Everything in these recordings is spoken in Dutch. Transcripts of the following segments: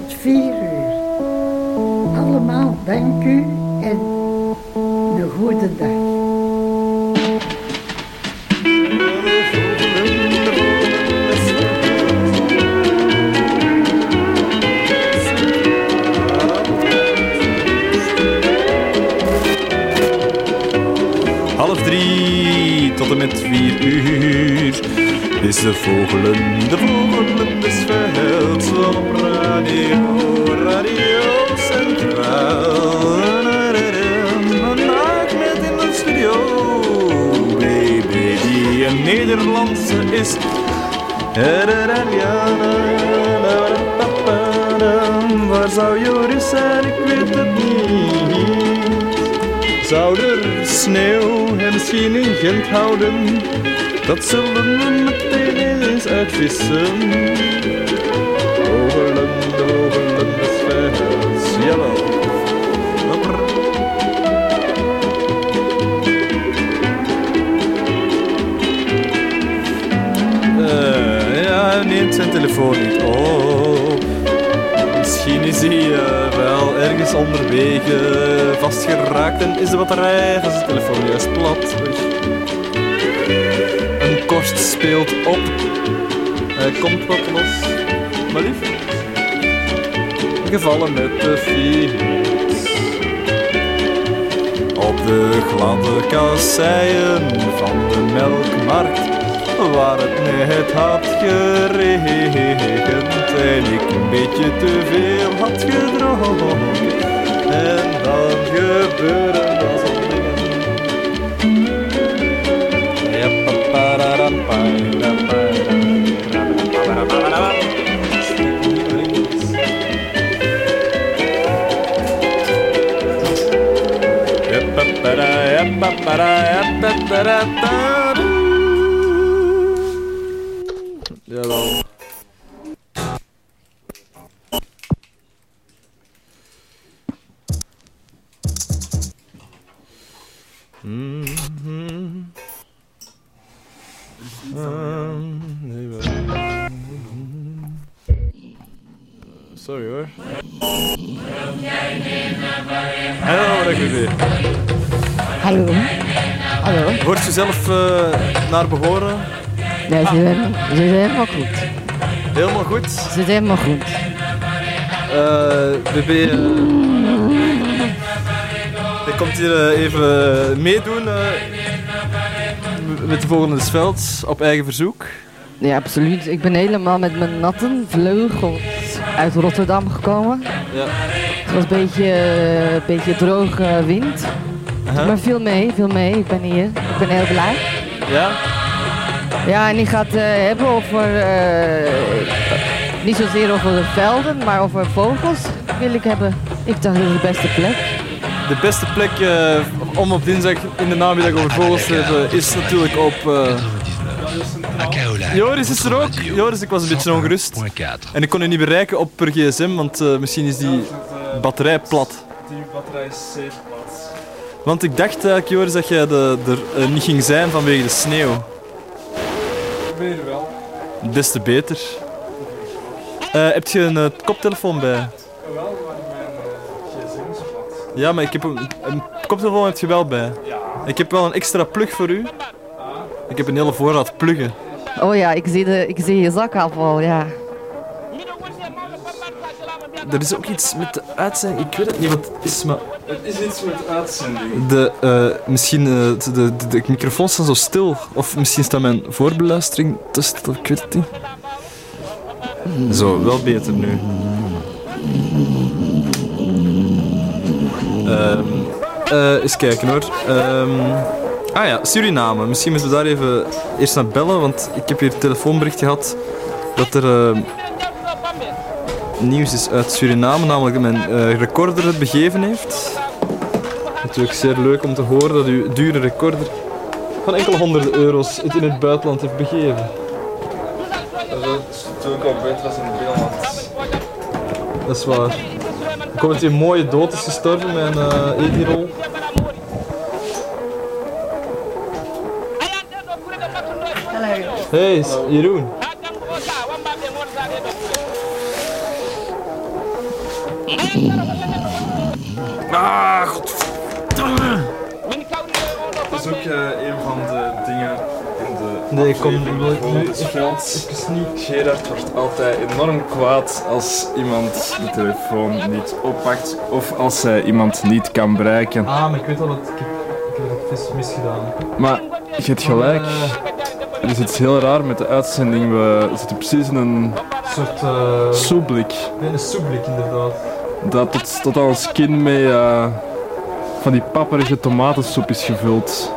tot vier uur. Allemaal dank u en een goede dag. Half drie tot en met vier uur is de vogelen, de vogelen velds op radio, radio centraal. Met in de studio, baby, die een Nederlandse is. Waar zou Joris zijn, ik weet het niet. Zou er sneeuw hem misschien in Gent houden? Dat zullen we meteen eens uitvissen. Eh, ja, hij neemt zijn telefoon niet op. Misschien is hij eh, wel ergens onderwege vastgeraakt en is de batterij van zijn telefoon juist plat. Een korst speelt op. Hij komt wat los. Maar lief. Gevallen met de fiets. Op de gladde kasseien van de melkmarkt waar het net had geregend en ik een beetje te veel had gedronken. En dan gebeuren dat soort dingen. Ja, Ba-da-ba-ba-da-ba-da-da-da. Naar behoren? Ja, ze zijn, ze zijn helemaal goed. Helemaal goed. Ze zijn helemaal goed. Eh, BB, eh, je komt hier eh, even meedoen met de volgende des Velds op eigen verzoek. Ja, absoluut. Ik ben helemaal met mijn natte vleugels uit Rotterdam gekomen. Ja. Het was een beetje, een beetje droge wind. Maar viel mee, viel mee. Ik ben hier. Ik ben heel blij. Ja? Ja, en die gaat eh, hebben over, eh, niet zozeer over de velden, maar over vogels wil ik hebben. Ik dacht, dat is de beste plek. De beste plek eh, om op dinsdag in de namiddag over vogels te hebben is natuurlijk op... eh, Joris is er ook. Joris, ik was een beetje ongerust. En ik kon je niet bereiken op per gsm, want eh, misschien is die batterij plat. Die batterij is zeer plat. Want ik dacht eigenlijk, Joris, dat jij de, er niet ging zijn vanwege de sneeuw. Wel. Des te beter. Eh, heb je een eh, koptelefoon bij? Wel, maar mijn uh, gsm is plat. Ja, maar ik heb een, een koptelefoon heb je wel bij. Ja. Ik heb wel een extra plug voor u. Ik heb een hele voorraad pluggen. Oh ja, ik zie, de, ik zie je zakafval, ja. Er is ook iets met de uitzending. Ik weet het niet wat het is, maar Het is iets met uitzending. de, eh, misschien eh, de, de, de, microfoons staan zo stil. Of misschien staat mijn voorbeluistering te stil. Ik weet het niet. Zo, wel beter nu. Eh, eens kijken hoor. Ehm, ah ja, Suriname. Misschien moeten we daar even eerst naar bellen, want ik heb hier een telefoonbericht gehad dat er ehm, nieuws is uit Suriname, namelijk dat mijn eh, recorder het begeven heeft. Natuurlijk zeer leuk om te horen dat uw dure recorder van enkele honderden euro's het in het buitenland heeft begeven. Dat is natuurlijk al beter als in het binnenland. Dat is waar. Ik hoop dat hij een mooie dood is gestorven met een uh, Edirol. Hey, Jeroen. Ah, godverdomme. Dat is ook eh, een van de dingen in de Nee, kom, nu het niet. Gerard wordt altijd enorm kwaad als iemand de telefoon niet oppakt of als hij iemand niet kan bereiken. Ah, maar ik weet al dat ik heb, ik heb het vis misgedaan. Maar je hebt gelijk, Eh, er is iets heel raar met de uitzending. We zitten precies in een Een soort eh soepblik nee, een soepblik inderdaad. Dat tot, tot aan ons kin met eh, van die papperige tomatensoep is gevuld.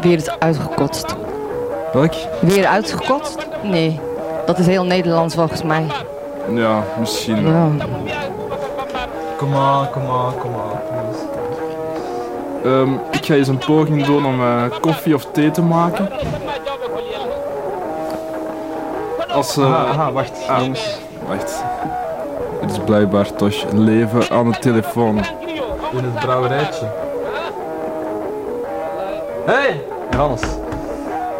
Weer is uitgekotst. Welk? Weer uitgekotst? Nee, dat is heel Nederlands volgens mij. Ja, misschien wel. Ja. Kom aan, kom aan, kom aan. Ehm, ik ga eens een poging doen om eh, koffie of thee te maken. Als, eh, Aha, aha, wacht, ah. jongens. Wacht. Blijkbaar toch leven aan de telefoon. In het brouwerijtje. Hey, Johannes.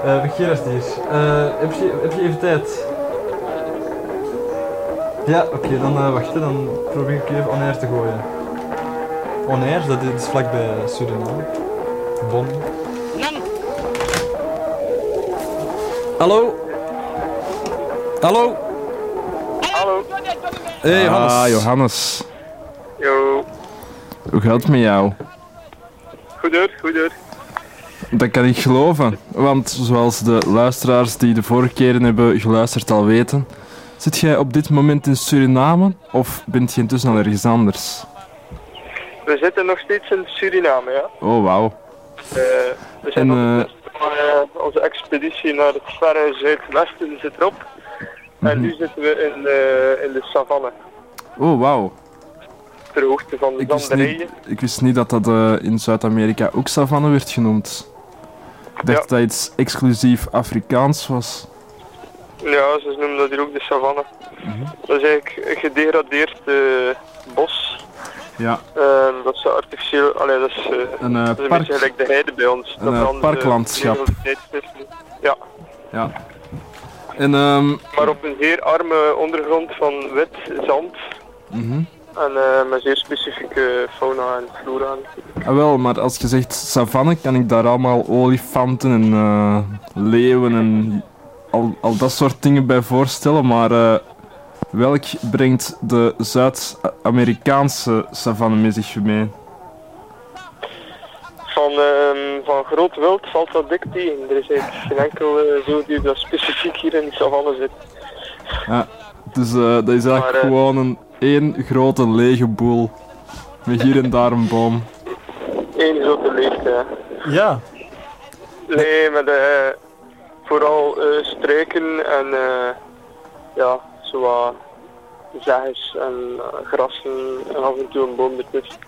Eh Gerard hier. Heb, je, heb je even tijd? Ja, oké, dan uh, wacht, dan probeer ik even on-air te gooien. On-air, dat is vlakbij Suriname. Bon. Hallo? Hallo. Hey, Johannes. Ah, Johannes. Yo. Hoe gaat het met jou? Goed hoor, goed hoor. Dat kan ik geloven, want zoals de luisteraars die de vorige keren hebben geluisterd al weten, zit jij op dit moment in Suriname of bent je intussen al ergens anders? We zitten nog steeds in Suriname, ja. Oh, wauw. Eh, we zijn En, nog eh, eh, onze expeditie naar het verre zuidwesten zit erop. En nu zitten we in de, in de savanne, Oh, wauw. ter hoogte van de Ik wist Zanderijen. niet, ik wist niet dat dat eh, in Zuid-Amerika ook savanne werd genoemd. Ik dacht Ja. dat dat iets exclusief Afrikaans was. Ja, ze noemen dat hier ook de savanne. Mhm. Dat is eigenlijk een gedegradeerd eh, bos. Ja, dat is artificieel, allee, dat is, eh, een eh, dat is een park. beetje gelijk de heide bij ons. Een, dat eh, parklandschap. Ja, Ja. En, ehm, maar op een zeer arme ondergrond van wit zand. mhm. En eh, met zeer specifieke fauna en flora. Ah, wel, maar als je zegt savanne, kan ik daar allemaal olifanten en eh, leeuwen en al, al dat soort dingen bij voorstellen. Maar eh, welk brengt de Zuid-Amerikaanse savanne met zich mee? Van, ehm, van groot wild valt dat dik tegen. Er is eigenlijk geen enkel uh, zoodier dat specifiek hier in de savanne zit. Dus eh, dat is eigenlijk Maar, eh, gewoon een één grote lege boel. Met hier en daar een boom. Eén grote leegte. hè. Ja. Nee, met eh, vooral eh, struiken en eh, ja, zo wat zeggens en eh, grassen en af en toe een boom ertussen.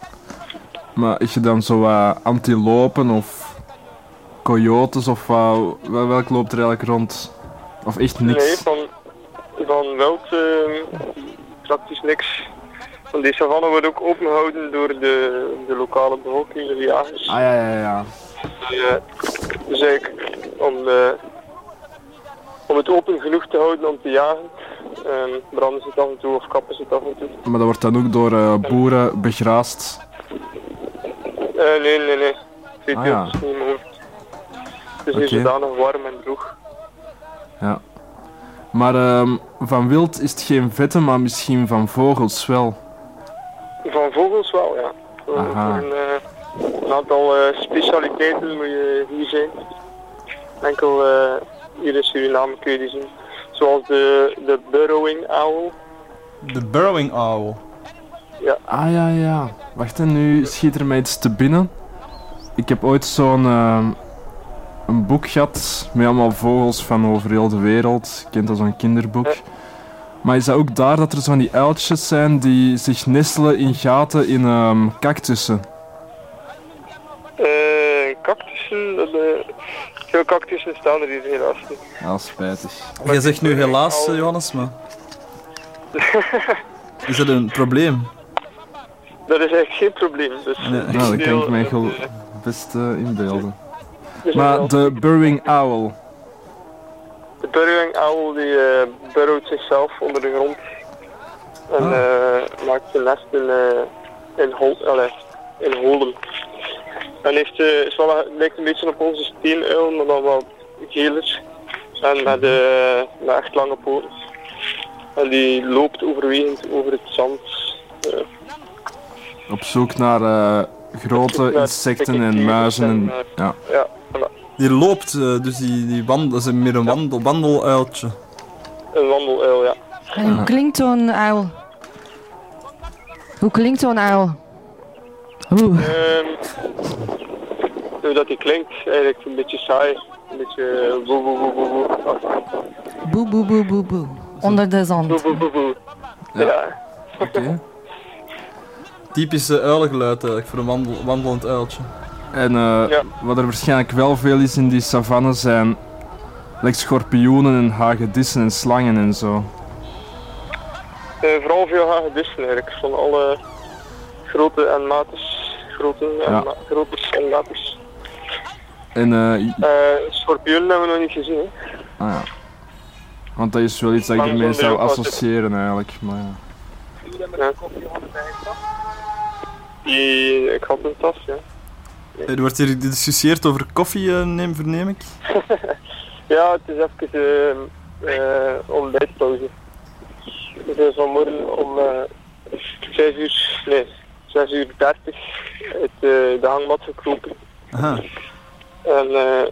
Maar is je dan zo wat antilopen of coyotes of wat, welk loopt er eigenlijk rond? Of echt niks? Nee, van, van wild eh, praktisch niks. Want die savanne wordt ook opengehouden door de, de lokale bevolking, de jagers. Ah ja, ja, ja. Eh, dus eigenlijk om, eh, om het open genoeg te houden om te jagen. Ehm branden ze het af en toe of kappen ze het af en toe. Maar dat wordt dan ook door eh, boeren begraast. Eh, nee, nee, nee. Twee Ah, ja. niet meer. Het is Oké. zodanig warm en droog. Ja. Maar ehm, van wild is het geen vette, maar misschien van vogels wel. Van vogels wel, ja. Voor, Aha. eh, een aantal eh, specialiteiten moet je hier zijn. Enkel eh, hier in Suriname kun je die zien. Zoals de, de burrowing owl. De burrowing owl. Ah ja, ja. Wacht, en nu schiet er mij iets te binnen. Ik heb ooit zo'n ehm, een boek gehad met allemaal vogels van over heel de wereld. Je kent dat zo'n kinderboek. Maar is dat ook daar dat er zo'n die uiltjes zijn die zich nestelen in gaten in ehm, cactussen? Eh, cactussen, eh, veel cactussen staan er hier helaas niet. Ja, spijtig. Jij zegt nu helaas, Johannes, maar... Is dat een probleem? Dat is eigenlijk geen probleem. Dus, Nee. Nou, dat kan ik mij wel best eh, inbeelden. dus Maar wel- de burrowing owl. De burrowing owl die eh burrowt zichzelf onder de grond. En Ah. eh, maakt zijn nest in, eh in, hol, in holen. En heeft, is wel, lijkt een beetje op onze steenuil, maar dan wat geler. En met, met echt lange poten. En die loopt overwegend over het zand. Op zoek naar eh, grote insecten en muizen. En, ja. ja, voilà. Die loopt, eh, dus die, die wandelt, dat is meer een wandel, wandeluiltje. Een wandeluil, ja. En hoe klinkt zo'n uil? Hoe klinkt zo'n uil? Oeh. Ehm, hoe dat die klinkt, eigenlijk een beetje saai. Een beetje eh, boe boe boe boe boe. Boe, boe, boe, boe, boe. Onder de Boe zand. boe boe boe. Ja. Ja. Oké. Typische uilengeluid eigenlijk voor een wandel, wandelend uiltje. En eh, Ja. wat er waarschijnlijk wel veel is in die savanne zijn like schorpioenen en hagedissen en slangen en zo. Eh, vooral veel hagedissen eigenlijk, van alle grote en mates. Grote en, Ja. ma en mates. En, eh, Eh schorpioenen hebben we nog niet gezien. Hè. ah ja. Want dat is wel iets dat ik ermee zou associëren eigenlijk. Maar ja. Ja. Die, ik had een tas, ja. Er wordt hier gediscussieerd over koffie, eh, neem, verneem ik. Ja, het is even eh eh ontbijtpauze. We zijn vanmorgen om eh 6 uur, nee, 6 uur 30 uit eh, de hangmat gekropen. Aha. En eh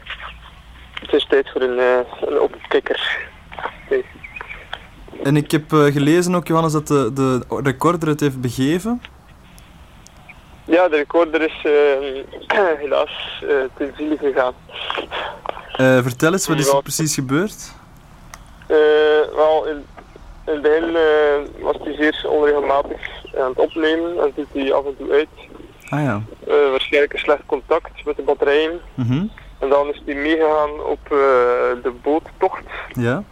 het is tijd voor een, eh een opkikker. En ik heb eh, gelezen ook, Johannes, dat de, de recorder het heeft begeven. Ja, de recorder is eh, helaas eh ten ziele gegaan. Eh, vertel eens, wat is er precies gebeurd? Eh, wel, in, in het begin was hij zeer onregelmatig aan het opnemen en doet hij af en toe uit. Ah ja. Waarschijnlijk een slecht contact met de batterijen. Mhm. En dan is hij meegegaan op de boottocht. Ja.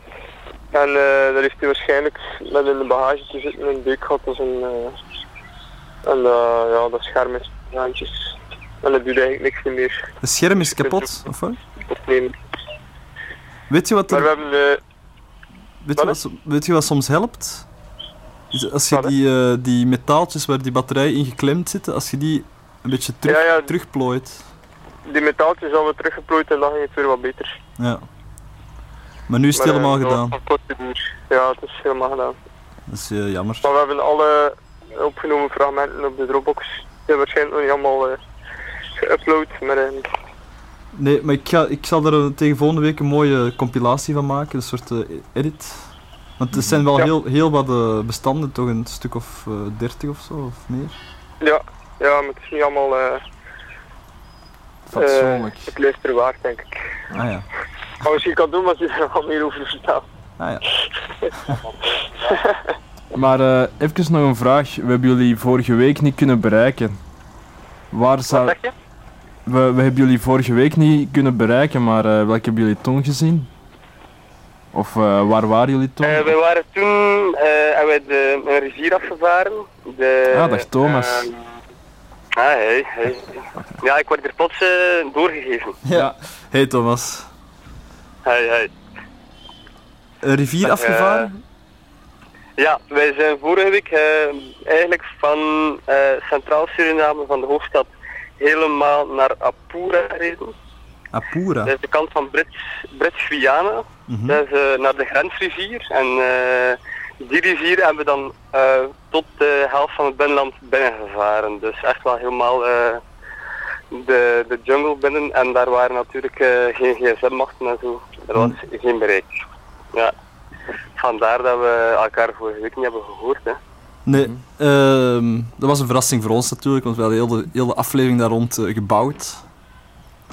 En daar heeft hij waarschijnlijk met in de bagage te zitten een deuk gehad als een... en eh, ja, dat scherm is handjes. En dat doet eigenlijk niks meer Het scherm is kapot, of wat? opnemen. Weet je wat, Maar we er, hebben... eh, weet je wat, weet je wat soms helpt? Als je die, eh, die metaaltjes waar die batterij in geklemd zitten, als je die een beetje terug, Ja, ja. terugplooit. die metaaltjes hadden we teruggeplooid en dan ging het weer wat beter. Ja. Maar nu is het Maar, helemaal gedaan. Ja, het is helemaal gedaan. Dat is jammer. Maar we hebben alle opgenomen fragmenten op de Dropbox. Die waarschijnlijk nog niet allemaal eh geüpload, maar eh, Nee, maar ik, ga, ik zal er tegen volgende week een mooie compilatie van maken, een soort eh, edit. Want er zijn wel Ja. heel, heel wat bestanden, toch een stuk of dertig of zo, of meer. ja, ja, maar het is niet allemaal Fatsoenlijk. het luisteren waard, denk ik. Ah ja. Maar misschien kan doen als je er wel meer over vertelt. Ah ja. Maar eh, even nog een vraag. We hebben jullie vorige week niet kunnen bereiken. Waar Wat zou... zeg je? We, we hebben jullie vorige week niet kunnen bereiken, maar eh welke hebben jullie toen gezien? Of eh, waar waren jullie toen? Wij waren toen en wij de, een rivier afgevaren. De, Ah, dag Thomas. eh, ah, hey, hey. Ja, ik word er plots doorgegeven. ja. Hey Thomas. Hey, hey. Een rivier afgevaren? Ja, wij zijn vorige week eh, eigenlijk van eh, Centraal Suriname, van de hoofdstad, helemaal naar Apura gereden. Apura. Dat is de kant van Brits, Brits-Guyana. Mhm. Dat is eh, naar de grensrivier. En die rivier hebben we dan tot de helft van het binnenland binnengevaren. Dus echt wel helemaal de, de jungle binnen. En daar waren natuurlijk geen gsm-machten en zo. Er was geen bereik. Ja. Vandaar dat we elkaar vorige week niet hebben gehoord. Hè. Nee, ehm, dat was een verrassing voor ons natuurlijk, want we hadden heel de, heel de aflevering daar rond eh, gebouwd.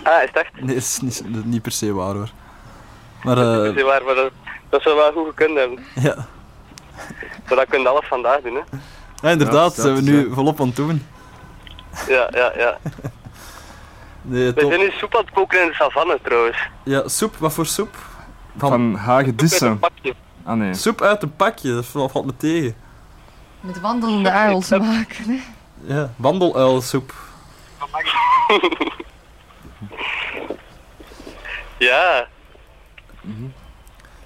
Ah, is het echt? Nee, dat is niet, niet per se waar hoor. Maar Dat eh, is waar, maar dat, dat zou wel goed gekund hebben. ja. Maar dat kun je alles vandaag doen, hè. ja, inderdaad, Ja, zijn we dat, nu ja. volop aan het doen. Ja, ja, ja. Nee, We zijn nu soep aan het koken in de savanne, trouwens. Ja, soep, wat voor soep? Van, hagedissen. Ah nee. Soep uit een pakje, dat valt me tegen. Met wandelende uils maken. Hè? Ja, wandeluilsoep. Ja,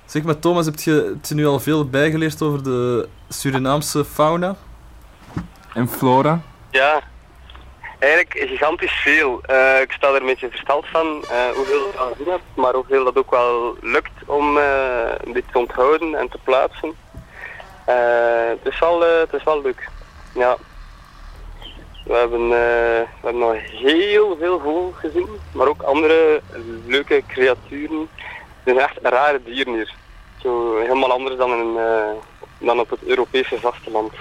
Zeg maar Thomas, heb je, heb je nu al veel bijgeleerd over de Surinaamse fauna? En Flora. ja. Eigenlijk gigantisch veel. Eh, ik sta er een beetje versteld van eh, hoeveel ik al gezien heb, maar hoeveel dat ook wel lukt om eh, dit te onthouden en te plaatsen. Eh, het, is wel, eh, het is wel leuk. Ja. We hebben, eh, we hebben nog heel veel vogels gezien, maar ook andere leuke creaturen. Het zijn echt rare dieren hier. Zo helemaal anders dan, in, eh, dan op het Europese vasteland.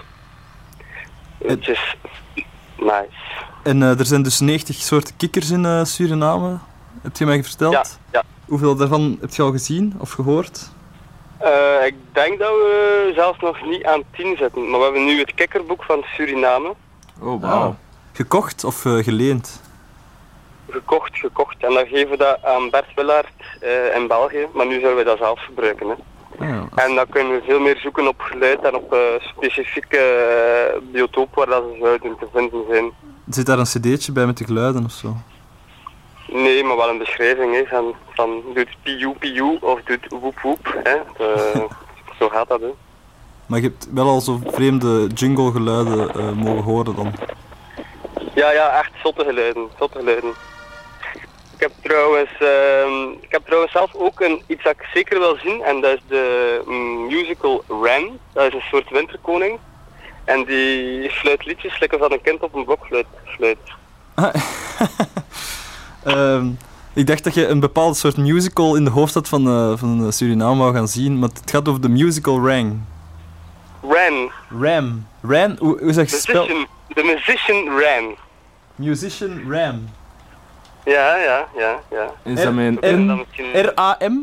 Het is nice. En eh, er zijn dus 90 soorten kikkers in eh, Suriname, heb je mij verteld? Ja, ja. Hoeveel daarvan heb je al gezien of gehoord? Eh, ik denk dat we zelfs nog niet aan 10 zitten, maar we hebben nu het kikkerboek van Suriname Oh, wauw. Gekocht of eh, geleend? gekocht, gekocht. En dan geven we dat aan Bert Willaert eh, in België, maar nu zullen we dat zelf gebruiken. Hè. Ja. En dan kunnen we veel meer zoeken op geluid en op eh, specifieke eh, biotopen waar dat ze zouden te vinden zijn. Zit daar een cd'tje bij met de geluiden of zo? Nee, maar wel een beschrijving hè, van, van doet piu piu of doet woep woep. Hè. De- zo gaat dat. Hè. Maar je hebt wel al zo vreemde jungle geluiden eh, mogen horen dan. Ja, ja, echt zotte geluiden, zotte geluiden. Ik heb trouwens, ehm, ik heb trouwens zelf ook een, iets dat ik zeker wil zien en dat is de mm, musical Ram. Dat is een soort winterkoning. En die fluit liedjes lekker van een kind op een blokfluit fluit. Ehm, ik dacht dat je een bepaald soort musical in de hoofdstad van, eh, van eh, Suriname wou gaan zien, maar het gaat over de musical Rang. Ram, Ram. Ran, hoe, hoe zeg je het spel? de musician Ram. Musician Ram. Ja, ja, ja, ja. Is dat met En een dan N? misschien... R-A-M?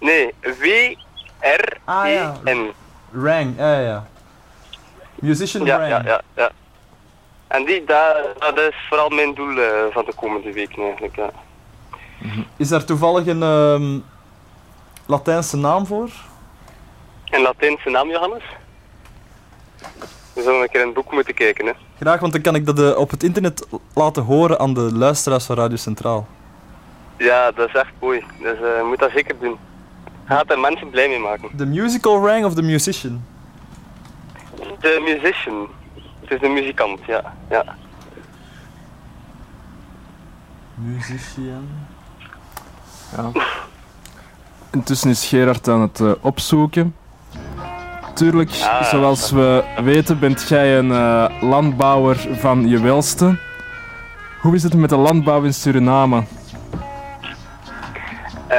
Nee, W-R-E-N. Ah, ja. Rang, ja, ja. Musician Ja, Rang. ja, ja, ja. En die, dat, dat is vooral mijn doel eh, van de komende weken eigenlijk, ja. Is daar toevallig een ehm, Latijnse naam voor? En Latijnse naam, Johannes? We zullen een keer in het boek moeten kijken, hè. Graag, want dan kan ik dat eh, op het internet laten horen aan de luisteraars van Radio Centraal. Ja, dat is echt mooi. Dus eh, je moet dat zeker doen. Gaat er mensen blij mee maken. De musical Rang of the musician? De musician. Het is de muzikant, ja. ja. Musician. Ja. Intussen is Gerard aan het eh, opzoeken. Tuurlijk, Ah. zoals we weten, bent jij een eh, landbouwer van je welste. Hoe is het met de landbouw in Suriname? Eh,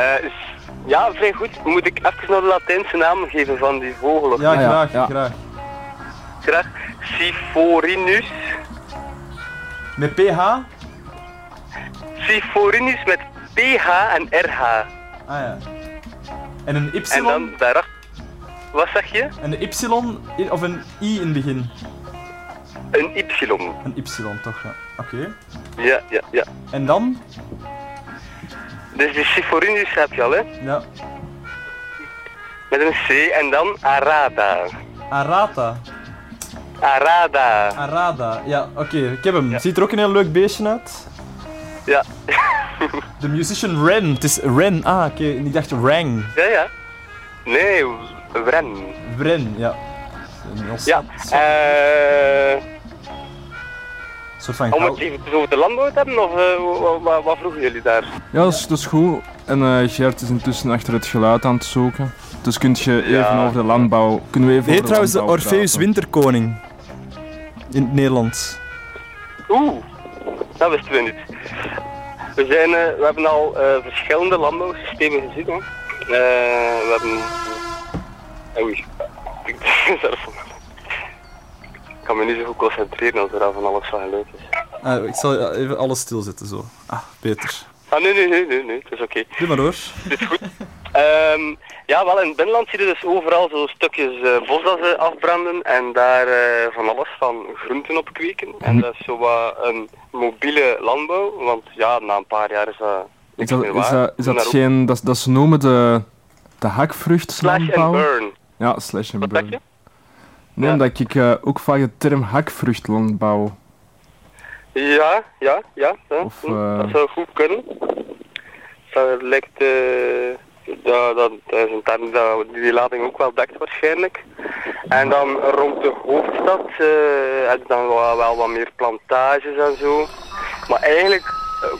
ja, vrij goed. Moet ik even nog de Latijnse naam geven van die vogel? Ja, ja, graag, ja. graag. Graag. Siforinus. Met PH? Siforinus met PH en RH. Ah ja. En een Y? En dan daarachter. Wat zeg je? En een Y of een I in het begin? Een Y. Een Y toch, ja. Oké. Ja, ja, ja. En dan? Dus die Siforinus heb je al, hè? Ja. Met een C en dan Arada. Arata. Arada. Arada. Ja, oké, ik heb hem. Ja. Ziet er ook een heel leuk beestje uit. Ja. De musician Ren. Het is Ren. Ah, oké. Ik dacht Rang. ja, ja. Nee, Wren. Wren, ja. Een Ja. eh soort van om het even over de landbouw te hebben, of eh, wat, wat, wat vroegen jullie daar? Ja, dat is, dat is goed. En eh Gert is intussen achter het geluid aan het zoeken. Dus kunt je even Ja. over de landbouw... Kunnen we even Nee, over trouwens, de Orpheus praten? Winterkoning. In het Nederlands. Oeh, dat wisten we niet. We, zijn, eh, we hebben al eh, verschillende landbouwsystemen gezien. Hoor. Eh, we hebben... Oei. Ik Ik kan me niet zo goed concentreren als er al van alles van geluid is. Ah, ik zal even alles stilzetten zo. Ah, beter. Ah, nee, nee, nee, nee, nee, het is oké. Doe maar hoor. Het is goed. Ehm, ja, wel in het binnenland zie je dus overal zo stukjes eh, bos dat ze afbranden en daar eh, van alles van groenten op kweken. En dat is zo wat een mobiele landbouw, want ja, na een paar jaar is dat Is niks dat, meer is waar. dat, is dat geen... Dat, dat ze noemen de, de Slash hakvruchtlandbouw? and burn. Ja, slash en burn. je? Nee, Ja. omdat ik eh, ook vaak de term hakvruchtlandbouw... Ja, ja, ja. ja. Of, Hm, eh, Dat zou goed kunnen. Dat lijkt... eh dat, dat, dat is een term dat die lading ook wel dekt waarschijnlijk. En dan rond de hoofdstad heb je dan wel, wel wat meer plantages en zo. Maar eigenlijk,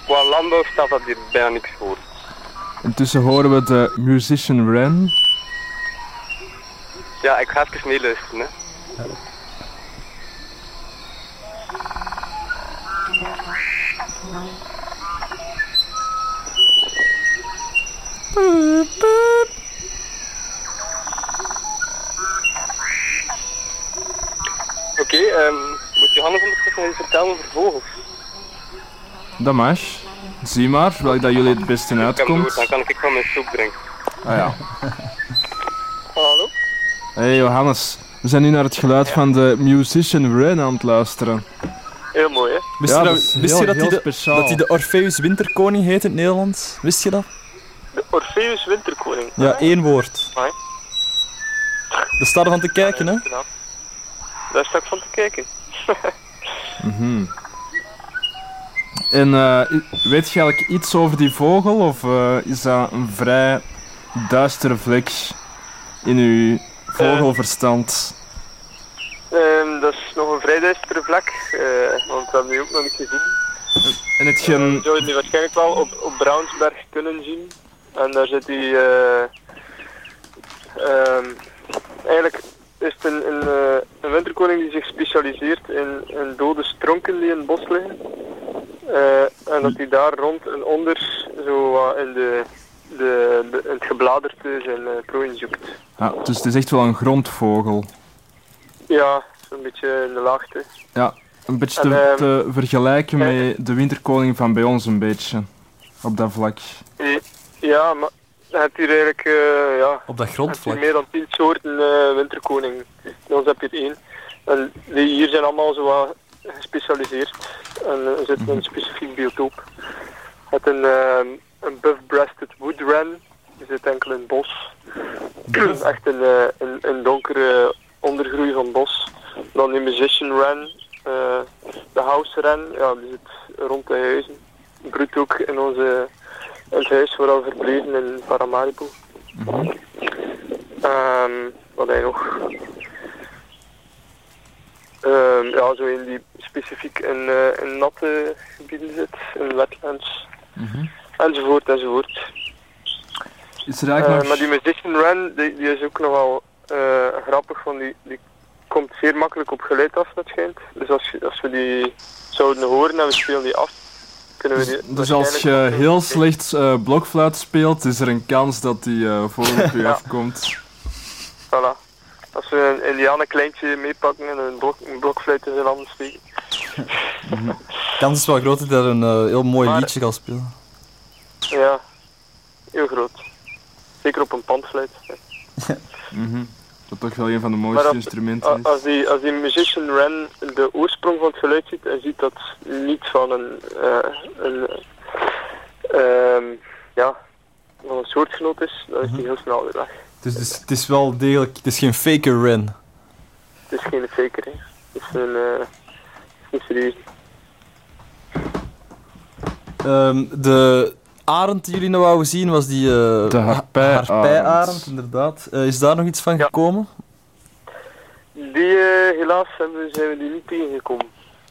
qua landbouw staat dat hier bijna niks voor. Intussen horen we de musician Ren. Ja, ik ga even meeluisteren. Hè. Oké, ehm, moet Johannes ondertussen nog eens vertellen over vogels? Dat mag. Zie maar, welk dat jullie het beste Ik heb door, dan uitkomt. kan ik van mijn soep drinken. Ah ja. Hey Johannes, we zijn nu naar het geluid van de musician Ren aan het luisteren. Heel mooi, hè? Wist Ja, je, dat dat, is wist heel- je dat, heel hij de, dat hij de Orpheus Winterkoning heet in het Nederlands? Wist je dat? De Orpheus Winterkoning. Ja, één woord. Daar staat er van te kijken, hè? Daar sta ik van te kijken. Mhm. En eh, weet je eigenlijk iets over die vogel of eh, is dat een vrij duistere vlek in uw vogelverstand? Ehm, dat is nog een vrij duistere vlak, eh, want we hebben die ook nog niet gezien. En het Eh, gen... je zou je die waarschijnlijk wel op, op Brownsberg kunnen zien. En daar zit die... eh, ehm, eigenlijk is het een, een, eh, een winterkoning die zich specialiseert in, in dode stronken die in het bos liggen. Eh, en dat hij daar rond en onder zo in, de, de, het gebladerte zijn uh, prooi zoekt. Ja, dus het is echt wel een grondvogel. Ja, zo'n beetje in de laagte. Ja, een beetje En, te, ehm, te vergelijken eh, met de winterkoning van bij ons een beetje. Op dat vlak. Ja, maar je hebt hier eigenlijk eh, ja, Op dat grondvlak. meer dan 10 soorten eh, winterkoning. Bij ons heb je er één. En die hier zijn allemaal zo wat gespecialiseerd. En uh, zitten in een specifiek biotoop. Je hebt een, ehm, een buff-breasted wood wren. Die zit enkel in het bos. Echt een, eh, een, een donkere ondergroei van bos. Dan die musician wren. eh, de house wren. Ja, die zit rond de huizen. Broedt ook in, onze, in het huis vooral verbleven in Paramaribo. Ehm wat je nog? Ehm, ja, zo in die specifiek in, eh, in natte gebieden zit, in wetlands, enzovoort, enzovoort. Is er Eh, eigenlijk nog... maar die musician run, die, die is ook nogal eh, grappig, want die, die komt zeer makkelijk op geluid af, dat schijnt. Dus als, je- als we die zouden horen en we spelen die af, kunnen we die Dus, dus als je heel slecht eh, blokfluit speelt, is er een kans dat die eh vogel op je Ja. afkomt. Voilà. Als we een indianen kleintje meepakken en een, blok, een blokfluit in zijn handen steken. kans is wel groot dat hij een eh, heel mooi Maar- liedje gaat spelen. Ja, heel groot. Zeker op een pandfluit. Mhm. Dat toch wel een van de mooiste als- instrumenten is. Als die, als die musician Ren de oorsprong van het geluid ziet en ziet dat niet van een, eh, een ehm, ja, van een soortgenoot is, dan is die heel snel weer weg. Dus het is, het is wel degelijk... Het is geen faker Ren. Het is geen faker, hè. Het is een, het is niet serieus. Ehm, de arend die jullie nog wouden zien was die... eh De harpij-arend. harpij-arend, inderdaad. Eh, is daar nog iets van Ja. gekomen? Die, eh, helaas hebben, zijn we die niet tegengekomen.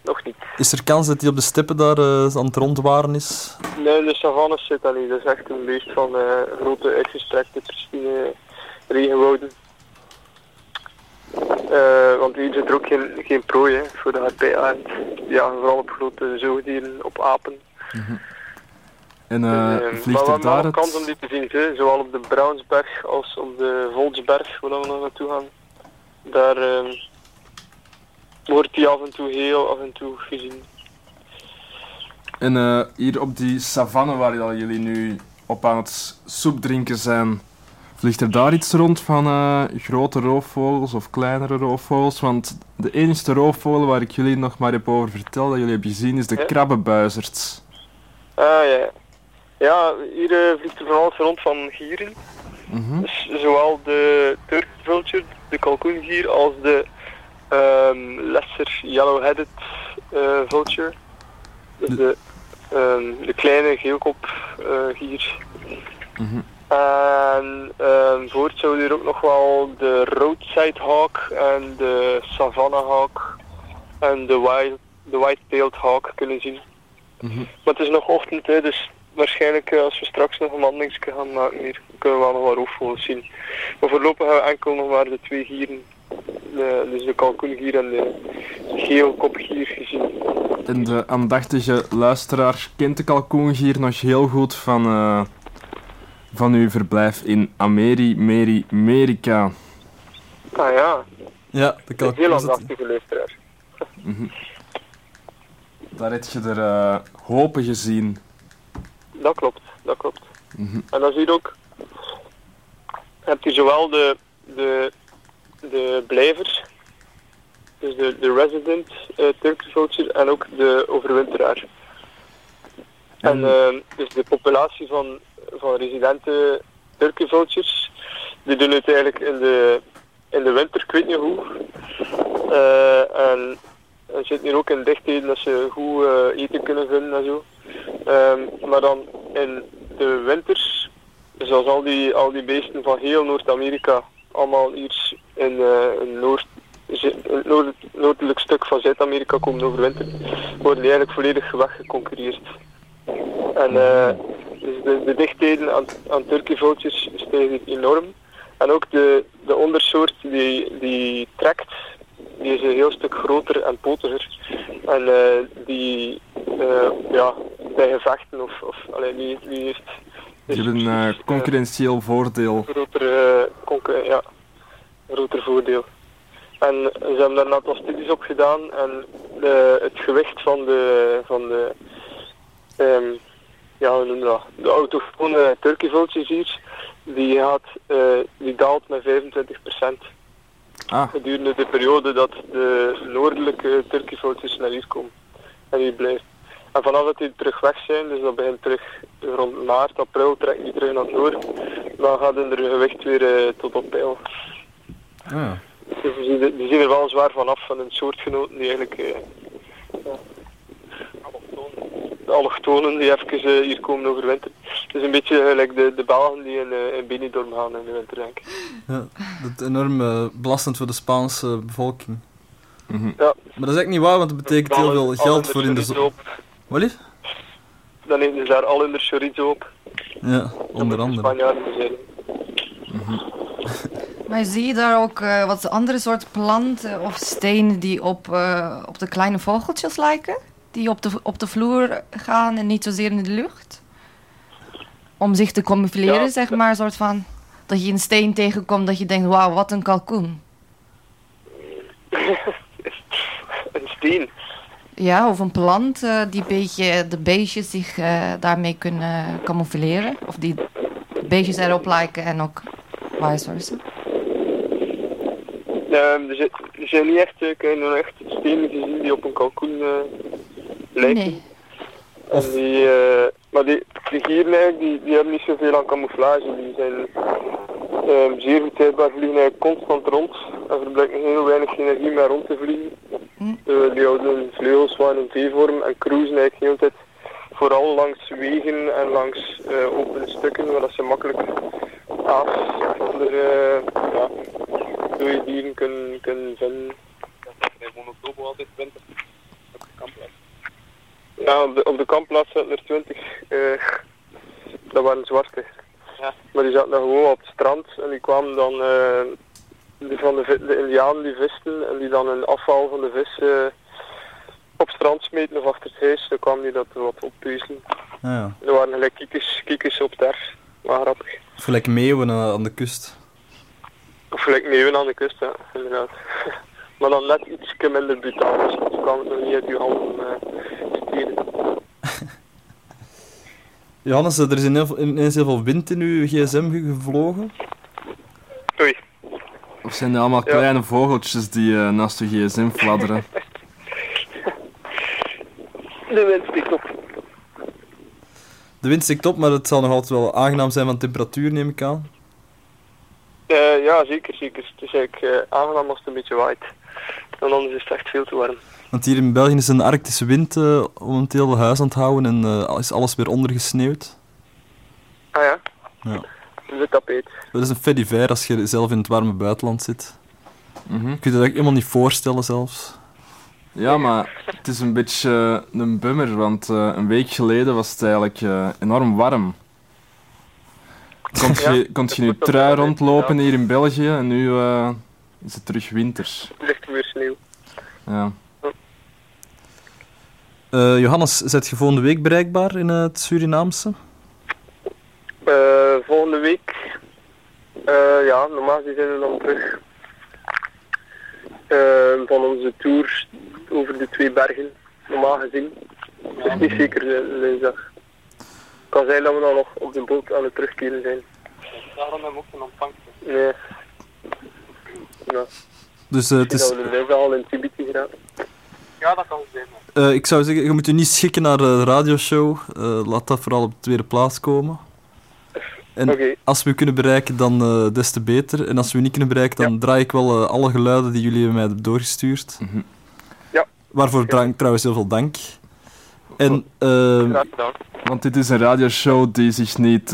Nog niet. Is er kans dat hij op de steppen daar aan het rondwaren is? Nee, de savannes zit dat niet. Dat is echt een beest van eh, grote, uitgestrekte, pristine regenwouden. Eh, want hier zit er ook geen, geen prooi hè, voor de harpijaard. Ja, vooral op grote zoogdieren, op apen. En eh, Eh, vliegt er daar wel kans om het... die te zien, hè. zowel op de Brownsberg als op de Volksberg, waar we nog naartoe gaan. Daar eh, wordt die af en toe heel af en toe gezien. En eh, hier op die savanne waar jullie nu op aan het soep drinken zijn, vliegt er daar iets rond van grote roofvogels of kleinere roofvogels? Want de enige roofvogel waar ik jullie nog maar heb over verteld, dat jullie hebben gezien, is de Ja. krabbenbuizerd. Ah ja. Ja, hier eh, vliegt er van alles rond van gieren. Mhm. Dus zowel de Turk vulture, de kalkoengier, als de ehm, lesser yellow-headed eh, vulture. Dus de, ehm, de kleine geelkop eh, gier. Mhm. En ehm voort zouden er ook nog wel de roadside hawk en de savannah hawk en de wild, de white-tailed hawk kunnen zien. Mhm. Maar het is nog ochtend, hè, dus waarschijnlijk eh, als we straks nog een wandelingske gaan maken hier, kunnen we wel nog wat roofvogels zien. Maar voorlopig hebben we enkel nog maar de twee gieren, de, dus de kalkoengier en de geelkopgier gezien. En de aandachtige luisteraar kent de kalkoengier nog heel goed van, eh, van uw verblijf in Ameri, Meri, Amerika. Ah ja, Ja, de een heel aandachtige luisteraar. Daar heb je er eh, hopen gezien. Dat klopt, dat klopt. Mhm. En dan zie je ook, heb je zowel de, de, de blijver, dus de, de resident uh, Turkish vulture en ook de overwinteraar. En eh, dus de populatie van, van residente Turkish vultures, die doen het eigenlijk in de, in de winter, ik weet niet hoe. Eh, en, en zitten hier ook in dichtheden dat ze goed eh, eten kunnen vinden en zo. Ehm, maar dan in de winters, zoals al die, al die beesten van heel Noord-Amerika, allemaal hier in, eh, in het noord, noordelijk stuk van Zuid-Amerika komen overwinteren, worden die eigenlijk volledig weggeconcureerd. En eh, dus de, de dichtheden aan, aan stijgen enorm. En ook de, de ondersoort die, die trekt, die is een heel stuk groter en potiger. En eh, die, eh, ja, bij gevechten of, of allee, die, die heeft... Die hebben een eh, concurrentieel voordeel. een groter, eh, concu- ja, groter voordeel. En ze hebben daar een aantal studies op gedaan en de, het gewicht van de, van de ehm, ja, hoe noem je dat, de autochtone turkeyvultjes hier, die, gaat, die daalt met 25% Ah, gedurende de periode dat de noordelijke turkeyvultjes naar hier komen en hier blijven. En vanaf dat die terug weg zijn, dus dat begint terug rond maart, april, trekken die terug naar het noorden, dan gaat hun gewicht weer eh, tot op peil. Ah. Dus die, zien er- die zien er wel zwaar vanaf van een soortgenoten die eigenlijk eh, allochtonen- de die even eh, hier komen overwinteren. Het is een beetje gelijk de, de Belgen die in, eh, in Benidorm gaan in de winter, denk ik. Ja, dat is enorm eh, belastend voor de Spaanse bevolking. mhm. Ja. Maar dat is eigenlijk niet waar, want dat betekent heel veel geld voor in de zon. Wat lief? Dan eten ze daar al hun chorizo op. Ja, onder andere. Spanjaarden zijn. Maar zie je daar ook eh, wat andere soort planten of stenen die op, eh, op de kleine vogeltjes lijken? Die op de, op de vloer gaan en niet zozeer in de lucht? Om zich te camoufleren, Ja. zeg maar, een soort van... Dat je een steen tegenkomt dat je denkt, wauw, wat een kalkoen. een steen. Ja, of een plant eh, die beetje, de beestjes zich eh, daarmee kunnen camoufleren. Of die beestjes erop lijken en ook vice versa. Ehm, er, zijn, er zijn niet echt, eh, ik heb nog echt stenen gezien die op een kalkoen Nee. En die, eh, maar die, die die, die hebben niet zoveel aan camouflage. Die zijn ehm, zeer goed tijdbaar, vliegen eigenlijk constant rond. En verbruiken heel weinig energie meer rond te vliegen. Hm. Eh, die houden hun vleugels waren in V-vorm en cruisen eigenlijk de hele tijd vooral langs wegen en langs eh, open stukken, waar dat ze makkelijk aas of andere ja, dode dieren kunnen, kunnen vinden. Monotobo altijd 20 op de Ja, op de, op de kampplaats zaten er 20. eh dat waren zwarte. Ja. Maar die zaten dan gewoon op het strand en die kwamen dan eh, die van de, de indianen die visten en die dan een afval van de vis eh, op het strand smeten of achter het huis. Dan kwamen die dat wat oppeuzelen. Ah, ja. Er waren gelijk kiekers, kiekers op sterf. Maar grappig. Of gelijk meeuwen aan de kust. Of gelijk meeuwen aan de kust, ja, inderdaad. maar dan net iets minder brutaal, dus dan kwam het nog niet uit je handen eh stelen. Johannes, er is ineens ineens heel veel wind in uw gsm ge- gevlogen. Oei. Of zijn die allemaal Ja. kleine vogeltjes die eh, naast je gsm fladderen? De wind stikt op. De wind stikt op, maar het zal nog altijd wel aangenaam zijn van temperatuur, neem ik aan. Eh, ja, zeker, zeker. Het is eigenlijk eh, aangenaam als het een beetje waait. En anders is het echt veel te warm. Want hier in België is een arctische wind eh, momenteel het huis aan het houden en eh, is alles weer ondergesneeuwd. Ah ja? Ja. De tapijt. Dat is een fait divers als je zelf in het warme buitenland zit. Mhm. Je kunt je dat eigenlijk helemaal niet voorstellen zelfs. Ja, maar het is een beetje eh, een bummer, want eh, een week geleden was het eigenlijk enorm warm. Kon Ja, je, kon je nu trui rondlopen ja. hier in België en nu eh, is het terug winters. Ja. Eh, Johannes, zet je volgende week bereikbaar in eh, het Surinaamse? Eh, volgende week, eh, ja, normaal gezien zijn we dan terug eh, van onze tour over de twee bergen, normaal gezien. Het is niet zeker de dinsdag. Het kan zijn dat we dan nog op de boot aan het terugkeren zijn. Daarom hebben we ook een ontvangst. Nee. Ja, Dus eh, het is, dat we al in Tibiti geraken. Ja, dat kan zijn. eh, ik zou zeggen, je moet je niet schikken naar de radioshow. Eh, laat dat vooral op de tweede plaats komen. En als we u kunnen bereiken, dan eh, des te beter. En als we u niet kunnen bereiken, dan draai ik wel alle geluiden die jullie mij hebben doorgestuurd. Mhm. Ja. Waarvoor dra- trouwens heel veel dank. En graag gedaan. Want dit is een radioshow die zich niet.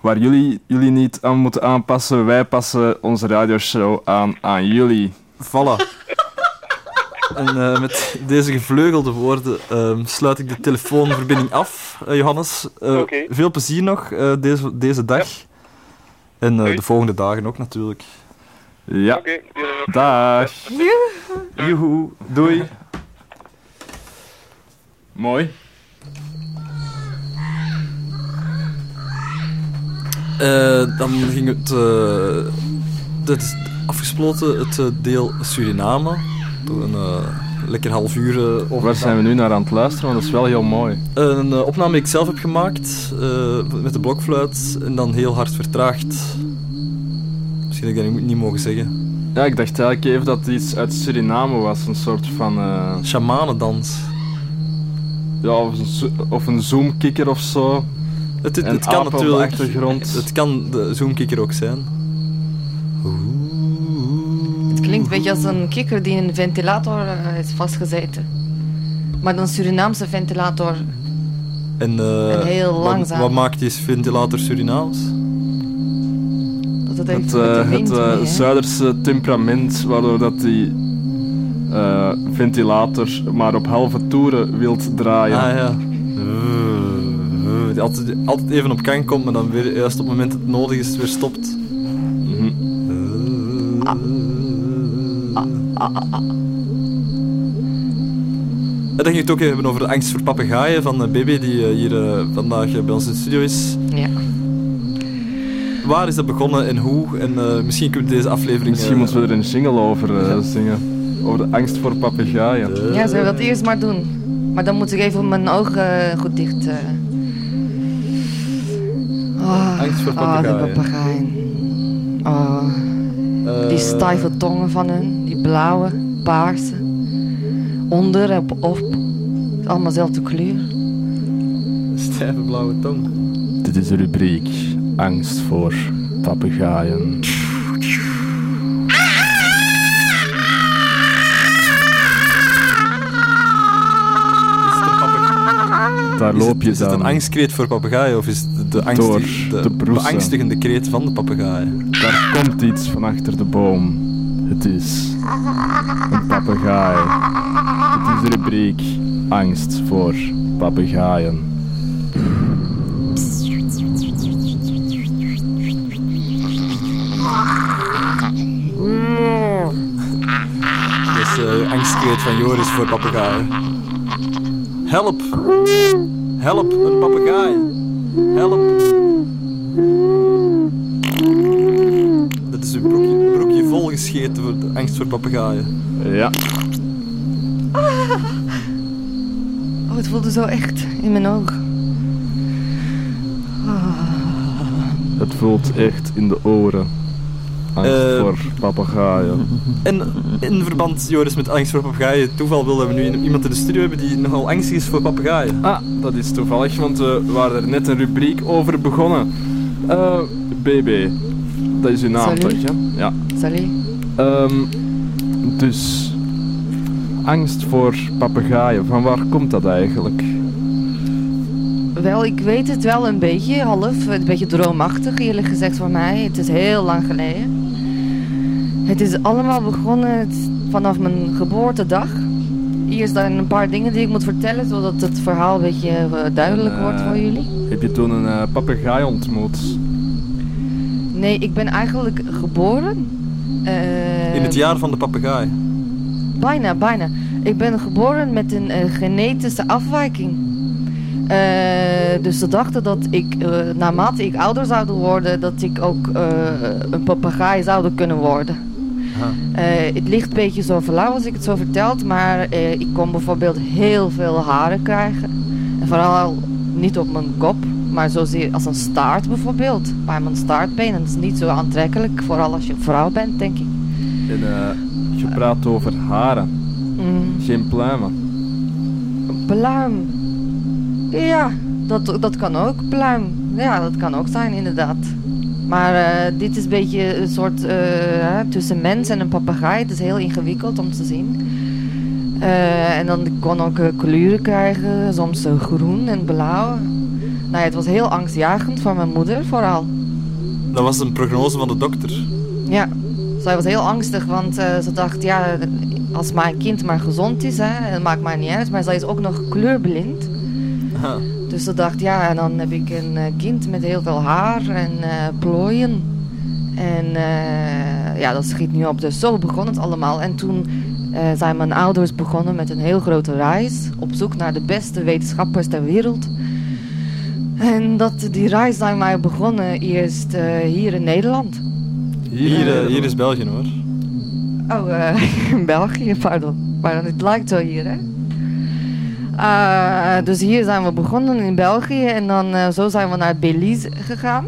Waar jullie jullie niet aan moeten aanpassen. Wij passen onze radioshow aan aan jullie. Voilà. en eh, met deze gevleugelde woorden ehm, sluit ik de telefoonverbinding af, eh, Johannes. Eh, Oké. Veel plezier nog eh, deze, deze dag. En eh, de volgende dagen ook natuurlijk. Ja, nog. dag. Joehoe. Doei. Mooi. Dan ging het. eh is afgesloten, het eh, deel Suriname. Door een eh, lekker half uur. eh, over Waar zijn we nu naar aan het luisteren? Want dat is wel heel mooi. Een eh, opname die ik zelf heb gemaakt eh, met de blokfluit en dan heel hard vertraagd. Misschien dat ik dat niet, mogen zeggen. Ja, ik dacht eigenlijk even dat het iets uit Suriname was. Een soort van. eh, Shamanendans. ja, of een, of een zoomkikker of zo. Het, het, het kan natuurlijk. achtergrond. Het kan de zoomkikker ook zijn. Het klinkt een beetje als een kikker die in een ventilator eh, is vastgezeten. Maar dan Surinaamse ventilator. En, eh, En heel wat- langzaam. Wat, maakt die ventilator Surinaams? Dat het Het, eh, het eh, mee, hè. Zuiderse temperament, waardoor dat die eh, ventilator maar op halve toeren wilt draaien. Ah ja. Die altijd, altijd even op gang komt, maar dan weer juist op het moment dat het nodig is, weer stopt. En dan ging je het ook even hebben over de angst voor papegaaien van eh, Baby, die eh, hier eh, vandaag eh, bij ons in de studio is. Ja. Waar is dat begonnen en hoe? En eh, misschien kunnen we deze aflevering... Misschien moeten we er een jingle over zingen. Over de angst voor papegaaien. ja, zullen we dat eerst maar doen? Maar dan moet ik even mijn ogen goed dicht. Oh, Angst voor Oh, die papegaaien. papegaaien. Oh, eh, die stijve tongen van hun, die blauwe, paarse. Onder en op, allemaal dezelfde kleur. Stijve blauwe tong. Dit is de rubriek Angst voor papegaaien. Daar Is loop het, je is het dan. een angstkreet voor papegaaien of is het de, angst, Door de beangstigende kreet van de papegaaien? Daar komt iets van achter de boom. Het is een papegaai. Het is rubriek angst voor papegaaien. Dat is de angstkreet van Joris voor papegaaien. Help! Help, een papegaai! Help! Dat is uw broekje, broekje volgescheten voor de angst voor papegaaien. Ja, Oh, het voelde zo echt in mijn ogen. het voelt echt in de oren. Angst Eh. voor papegaaien. En in verband, Joris, met angst voor papegaaien, toeval willen we nu iemand in de studio hebben die nogal angstig is voor papegaaien. Ah, dat is toevallig, want we waren er net een rubriek over begonnen. Eh, BB, dat is uw naam Salut. toch, hè? Ja. Salut. Ehm, dus, angst voor papegaaien, van waar komt dat eigenlijk? Wel, ik weet het wel een beetje, half. Een beetje droomachtig, eerlijk gezegd voor mij. Het is heel lang geleden. Het is allemaal begonnen vanaf mijn geboortedag. Eerst dan een paar dingen die ik moet vertellen, zodat het verhaal een beetje eh, duidelijk Eh, wordt voor jullie. Heb je toen een eh, papegaai ontmoet? Nee, ik ben eigenlijk geboren. eh, In het jaar van de papegaai. Bijna, bijna. Ik ben geboren met een genetische afwijking. Eh, dus ze dachten dat ik, naarmate ik ouder zou worden, dat ik ook eh, een papegaai zou kunnen worden. Eh, het ligt een beetje zo flauw als ik het zo vertelt, maar eh, ik kon bijvoorbeeld heel veel haren krijgen. En vooral niet op mijn kop, maar zozeer als een staart bijvoorbeeld. Bij mijn staartbeen. En dat is niet zo aantrekkelijk, vooral als je een vrouw bent, denk ik. En eh, je praat over haren, Mm. geen pluimen. Pluim. Ja, dat, dat kan ook. Pluim. Ja, dat kan ook zijn, inderdaad. Maar eh, dit is een beetje een soort eh, hè, tussen mens en een papegaai. Het is heel ingewikkeld om te zien. Eh, en dan kon ook kleuren krijgen, soms groen en blauw. Nou ja, het was heel angstjagend voor mijn moeder vooral. Dat was een prognose van de dokter. Ja, zij was heel angstig, want ze dacht, ja, als mijn kind maar gezond is, hè, het maakt mij niet uit. Maar zij is ook nog kleurblind. Aha. Dus ze dacht, ja, en dan heb ik een eh, kind met heel veel haar en eh, plooien. En eh, ja, dat schiet nu op. Dus zo begon het allemaal. En toen zijn mijn ouders begonnen met een heel grote reis. Op zoek naar de beste wetenschappers ter wereld. En dat, die reis zijn wij begonnen eerst hier in Nederland. Hier, hier is België hoor. Oh, in België, pardon. Pardon, het lijkt zo hier, hè? Eh, dus hier zijn we begonnen in België en dan eh, zo zijn we naar Belize gegaan.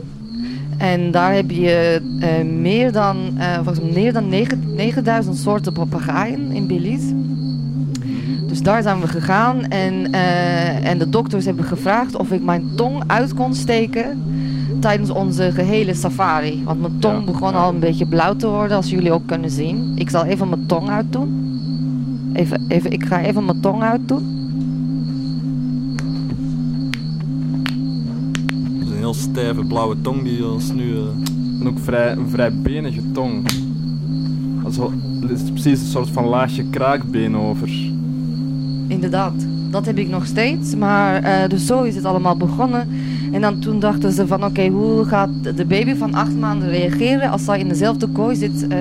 En daar heb je eh, meer dan, volgens mij meer dan 9 9000 soorten papegaaien in Belize. Dus daar zijn we gegaan en, en de dokters hebben gevraagd of ik mijn tong uit kon steken tijdens onze gehele safari. Want mijn tong Ja, begon ja. al een beetje blauw te worden, als jullie ook kunnen zien. Ik zal even mijn tong uitdoen. Even, even, ik ga even mijn tong uitdoen. Heel stijve blauwe tong die ons nu... eh, En ook vrij, een vrij benige tong. Also, er is precies een soort van laagje kraakbeen over. Inderdaad, dat heb ik nog steeds. Maar eh, dus zo is het allemaal begonnen. En dan toen dachten ze van oké, hoe gaat de baby van acht maanden reageren als zij in dezelfde kooi zit eh,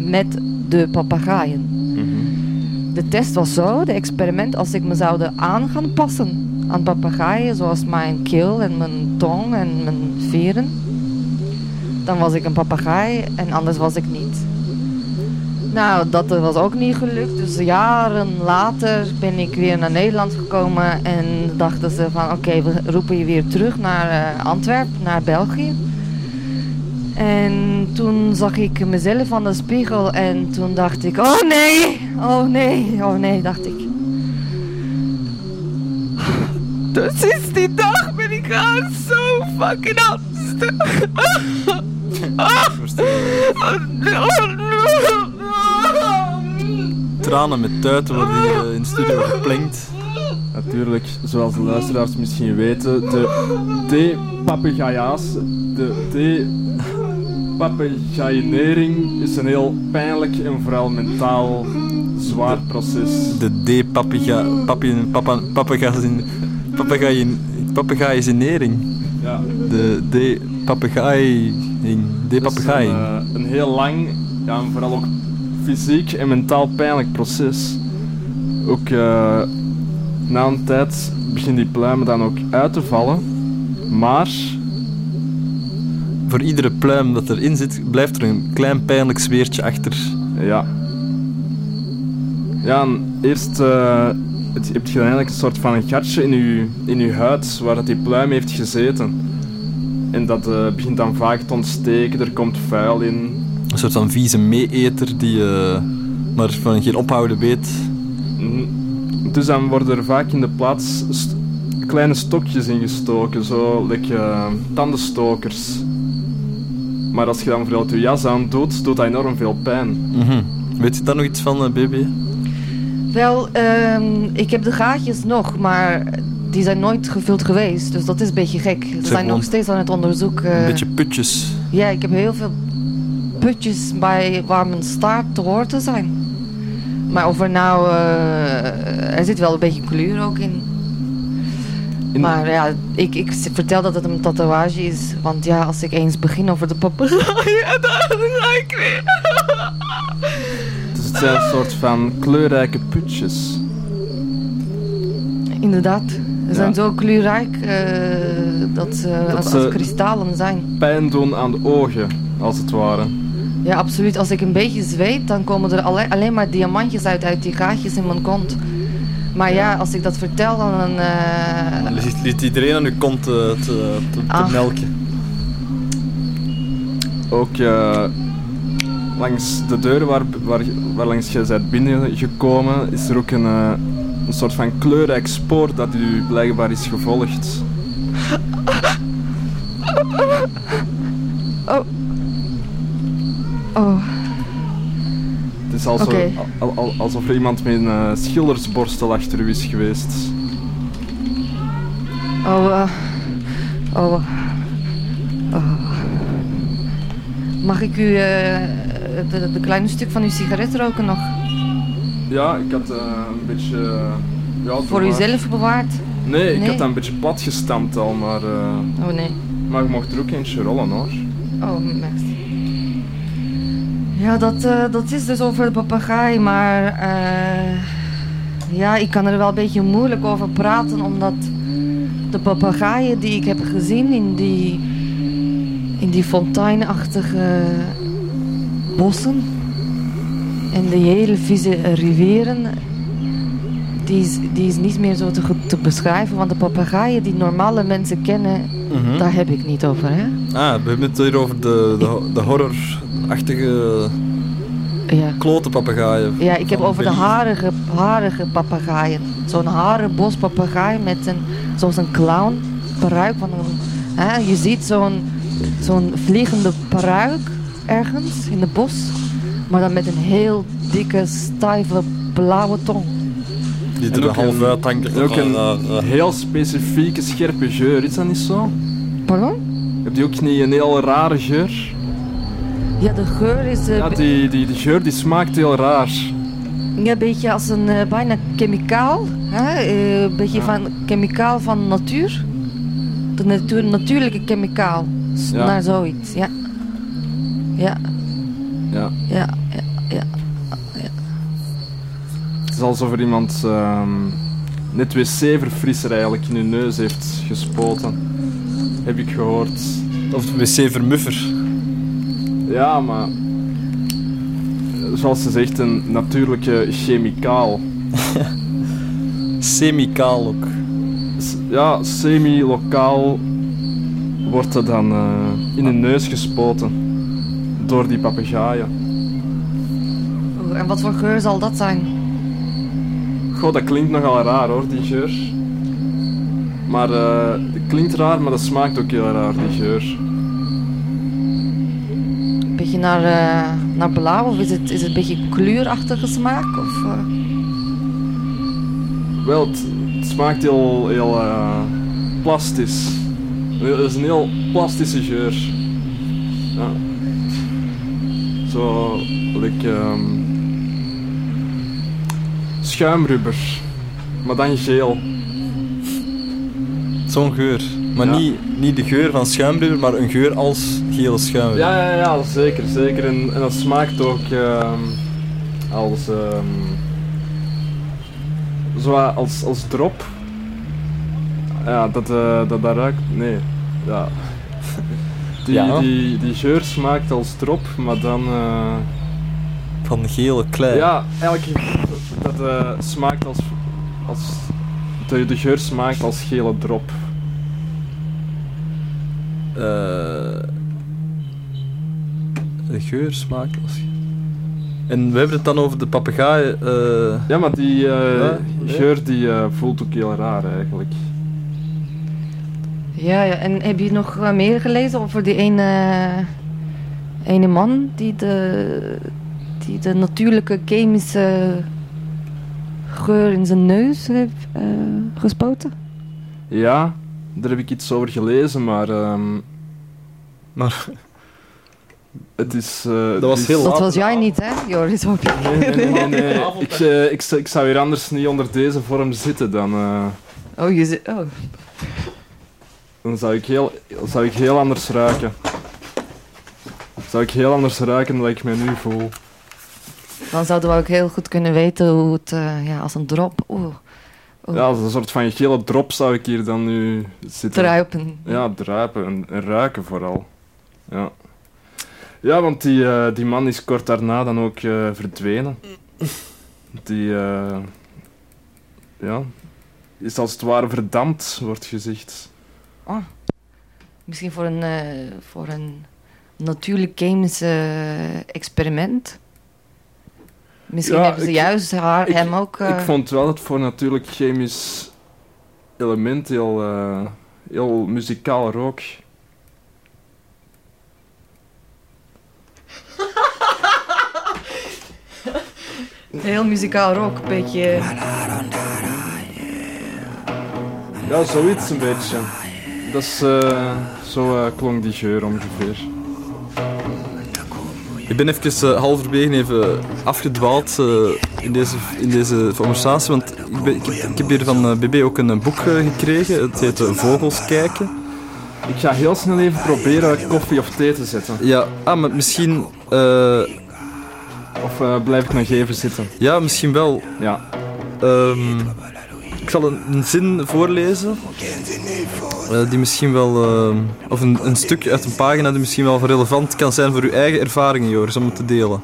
met de papegaaien. De test was zo, de experiment, als ik me zou aan gaan passen aan papegaaien, zoals mijn keel en mijn tong en mijn veren, dan was ik een papegaai en anders was ik niet. Nou, dat was ook niet gelukt. Dus jaren later ben ik weer naar Nederland gekomen en dachten ze van oké, we roepen je weer terug naar eh, Antwerpen, naar België. En toen zag ik mezelf aan de spiegel en toen dacht ik, oh nee, oh nee, oh nee, dacht ik. Dus sinds die dag ben ik gewoon zo fucking angstig. tranen met tuiten worden hier eh, in de studio geplenkt. natuurlijk, zoals de luisteraars misschien weten, de D-papegaaya's, de D-papegaainering is een heel pijnlijk en vooral mentaal zwaar proces. De D-papegaai... Papegaaien... Ja, De D-papegaai... D-papegaai. Het is een, eh, een heel lang, ja, en vooral ook fysiek en mentaal pijnlijk proces. Ook eh, na een tijd beginnen die pluimen dan ook uit te vallen. Maar, Voor iedere pluim dat erin zit, blijft er een klein pijnlijk zweertje achter. ja. Ja, eerst eh, het, heb je dan eigenlijk een soort van een gatje in je, in je huid waar dat die pluim heeft gezeten. En dat eh, begint dan vaak te ontsteken, er komt vuil in. Een soort van vieze meeeter die eh, maar van geen ophouden weet. Mhm. Dus dan worden er vaak in de plaats st- kleine stokjes ingestoken, zo like, eh, tandenstokers. Maar als je dan bijvoorbeeld je jas aan doet, doet dat enorm veel pijn. Mhm. Weet je daar nog iets van, baby? Wel, ehm, ik heb de gaatjes nog, maar die zijn nooit gevuld geweest. Dus dat is een beetje gek. Ze zijn nog steeds aan het onderzoeken. Een beetje putjes. Ja, ik heb heel veel putjes bij waar mijn staart te horen te zijn. Maar of er nou... eh, er zit wel een beetje kleur ook in. In- Maar ja, ik, ik vertel dat het een tatoeage is. Want ja, als ik eens begin over de papegaaien, dan ga ik weer. Het zijn een soort van kleurrijke putjes. Inderdaad. Ze zijn Ja. zo kleurrijk eh, dat ze Dat als, kristallen zijn. Pijn doen aan de ogen, als het ware. Ja, absoluut. Als ik een beetje zweet, dan komen er alle- alleen maar diamantjes uit, uit die gaatjes in mijn kont. Maar ja, als ik dat vertel, dan... eh, Dan liet, liet iedereen aan uw kont eh, te, te, te Ah. melken. Ook eh, langs de deur waar, waar, waar langs je bent binnengekomen, is er ook een, eh, een soort van kleurrijk spoor dat u blijkbaar is gevolgd. oh, Het is alsof, Oké. al- al- alsof er iemand met een eh, schildersborstel achter u is geweest. oh, eh, oh, oh. Mag ik u eh, de, de kleine stuk van uw sigaret roken nog? Ja, ik had eh, een beetje... eh, ja, Voor uzelf bewaard? Nee, ik Nee. had dat een beetje plat gestampt al, maar... eh, Oh nee. maar je mocht er ook eentje rollen hoor. Oh, merci. Ja, dat, dat is dus over de papegaai, maar eh, ja, ik kan er wel een beetje moeilijk over praten, omdat de papegaaien die ik heb gezien in die, in die fonteinachtige bossen en die hele vieze rivieren, die is, die is niet meer zo te, goed te beschrijven, want de papegaaien die normale mensen kennen, Mhm. daar heb ik niet over, hè. Ah, we hebben het hier over de, de, de horrorachtige Ja. klote papegaaien. Ja, ik heb over de harige, harige papegaaien. Zo'n harenbos papegaai met een, zoals een clown paruik. Van een, hè, je ziet zo'n zo'n vliegende paruik ergens in het bos. Maar dan met een heel dikke, stijve, blauwe tong. Die er ook half een- uit hangt. En ook een Ah, ah, ah. heel specifieke scherpe geur, is dat niet zo? Pardon? Heb je ook niet een heel rare geur? Ja, de geur is eh, Ja, die, die, die geur die smaakt heel raar. ja, een beetje als een eh, bijna chemicaal. Hè? eh, Een beetje Ja. van chemicaal van natuur. De natuur, natuurlijke chemicaal. Ja. Naar zoiets, ja. Ja, Ja. ja, ja, ja. Het is alsof er iemand ehm, net wc-verfrisser eigenlijk in hun neus heeft gespoten. Heb ik gehoord. Of de wc-vermuffer. Ja, maar... Zoals ze zegt, een natuurlijke chemicaal. Semicaal ook. Ja, semi-lokaal wordt er dan eh, in hun neus gespoten. Door die papegaaien. En wat voor geur zal dat zijn? Goh, dat klinkt nogal raar hoor, die geur. Maar eh, het klinkt raar, maar dat smaakt ook heel raar, die geur. Een beetje naar, eh, naar blauw of is het, is het een beetje kleurachtige smaak? Of, eh, Wel, het, het smaakt heel, heel plastisch. Het is een heel plastische geur. Ja. Zo, like, ehm, schuimrubber, maar dan geel. Zo'n geur. Maar Ja. niet, niet de geur van schuimrubber, maar een geur als gele schuim. Ja, ja, ja, zeker, zeker. En, en dat smaakt ook ehm, als, ehm, zo als, als drop. Ja, dat, eh, dat, dat ruikt, nee, ja. Die, Ja. die, die geur smaakt als drop, maar dan, eh, Van gele klei. ja, eigenlijk, dat eh, smaakt als, als, de, de geur smaakt als gele drop. Eh, de geur smaakt als... En we hebben het dan over de papegaai. eh, Ja, maar die geur die voelt ook heel raar eigenlijk. Ja, ja, en heb je nog eh, meer gelezen over die ene, ene man die de, die de natuurlijke chemische geur in zijn neus heeft eh, gespoten? Ja, daar heb ik iets over gelezen, maar ehm, maar het is... eh, het was heel- Dat was jij niet, hè, Joris? Hoop ik. Nee, nee, nee, nee, nee. ik, eh, ik, zou- ik zou hier anders niet onder deze vorm zitten, dan, eh, Oh, je zit... Oh. Dan zou, ik heel, zou ik heel anders ruiken. Zou ik heel anders ruiken dan ik me nu voel. Dan zouden we ook heel goed kunnen weten hoe het, eh, ja, als een drop, oeh, oeh, Ja, als een soort van gele drop zou ik hier dan nu zitten. druipen. Ja, druipen en, en ruiken vooral. Ja, ja want die, eh, die man is kort daarna dan ook eh, verdwenen. Die ja, is als het ware verdampt, wordt gezegd. Misschien voor een, eh, voor een natuurlijk chemisch eh, experiment. Misschien Ja, hebben ze ik- juist haar, ik- hem ook... eh, Ik vond wel het voor natuurlijk chemisch element heel, eh, heel muzikaal rook. Heel muzikaal rock, een beetje... Ja, zoiets een beetje. Dat is, eh, zo eh, klonk die geur ongeveer. Ik ben even eh, halverwege even afgedwaald in, deze, in deze conversatie, want ik, ben, ik, heb, ik heb hier van BB ook een boek gekregen. Het heet Vogels kijken. Ik ga heel snel even proberen koffie of thee te zetten. Ja, ah, maar misschien, Of blijf ik nog even zitten? ja, misschien wel. Ja. Ehm, ik zal een, een zin voorlezen. eh, die misschien wel, eh, of een, een stuk uit een pagina die misschien wel relevant kan zijn voor uw eigen ervaringen, Joris, om het te delen.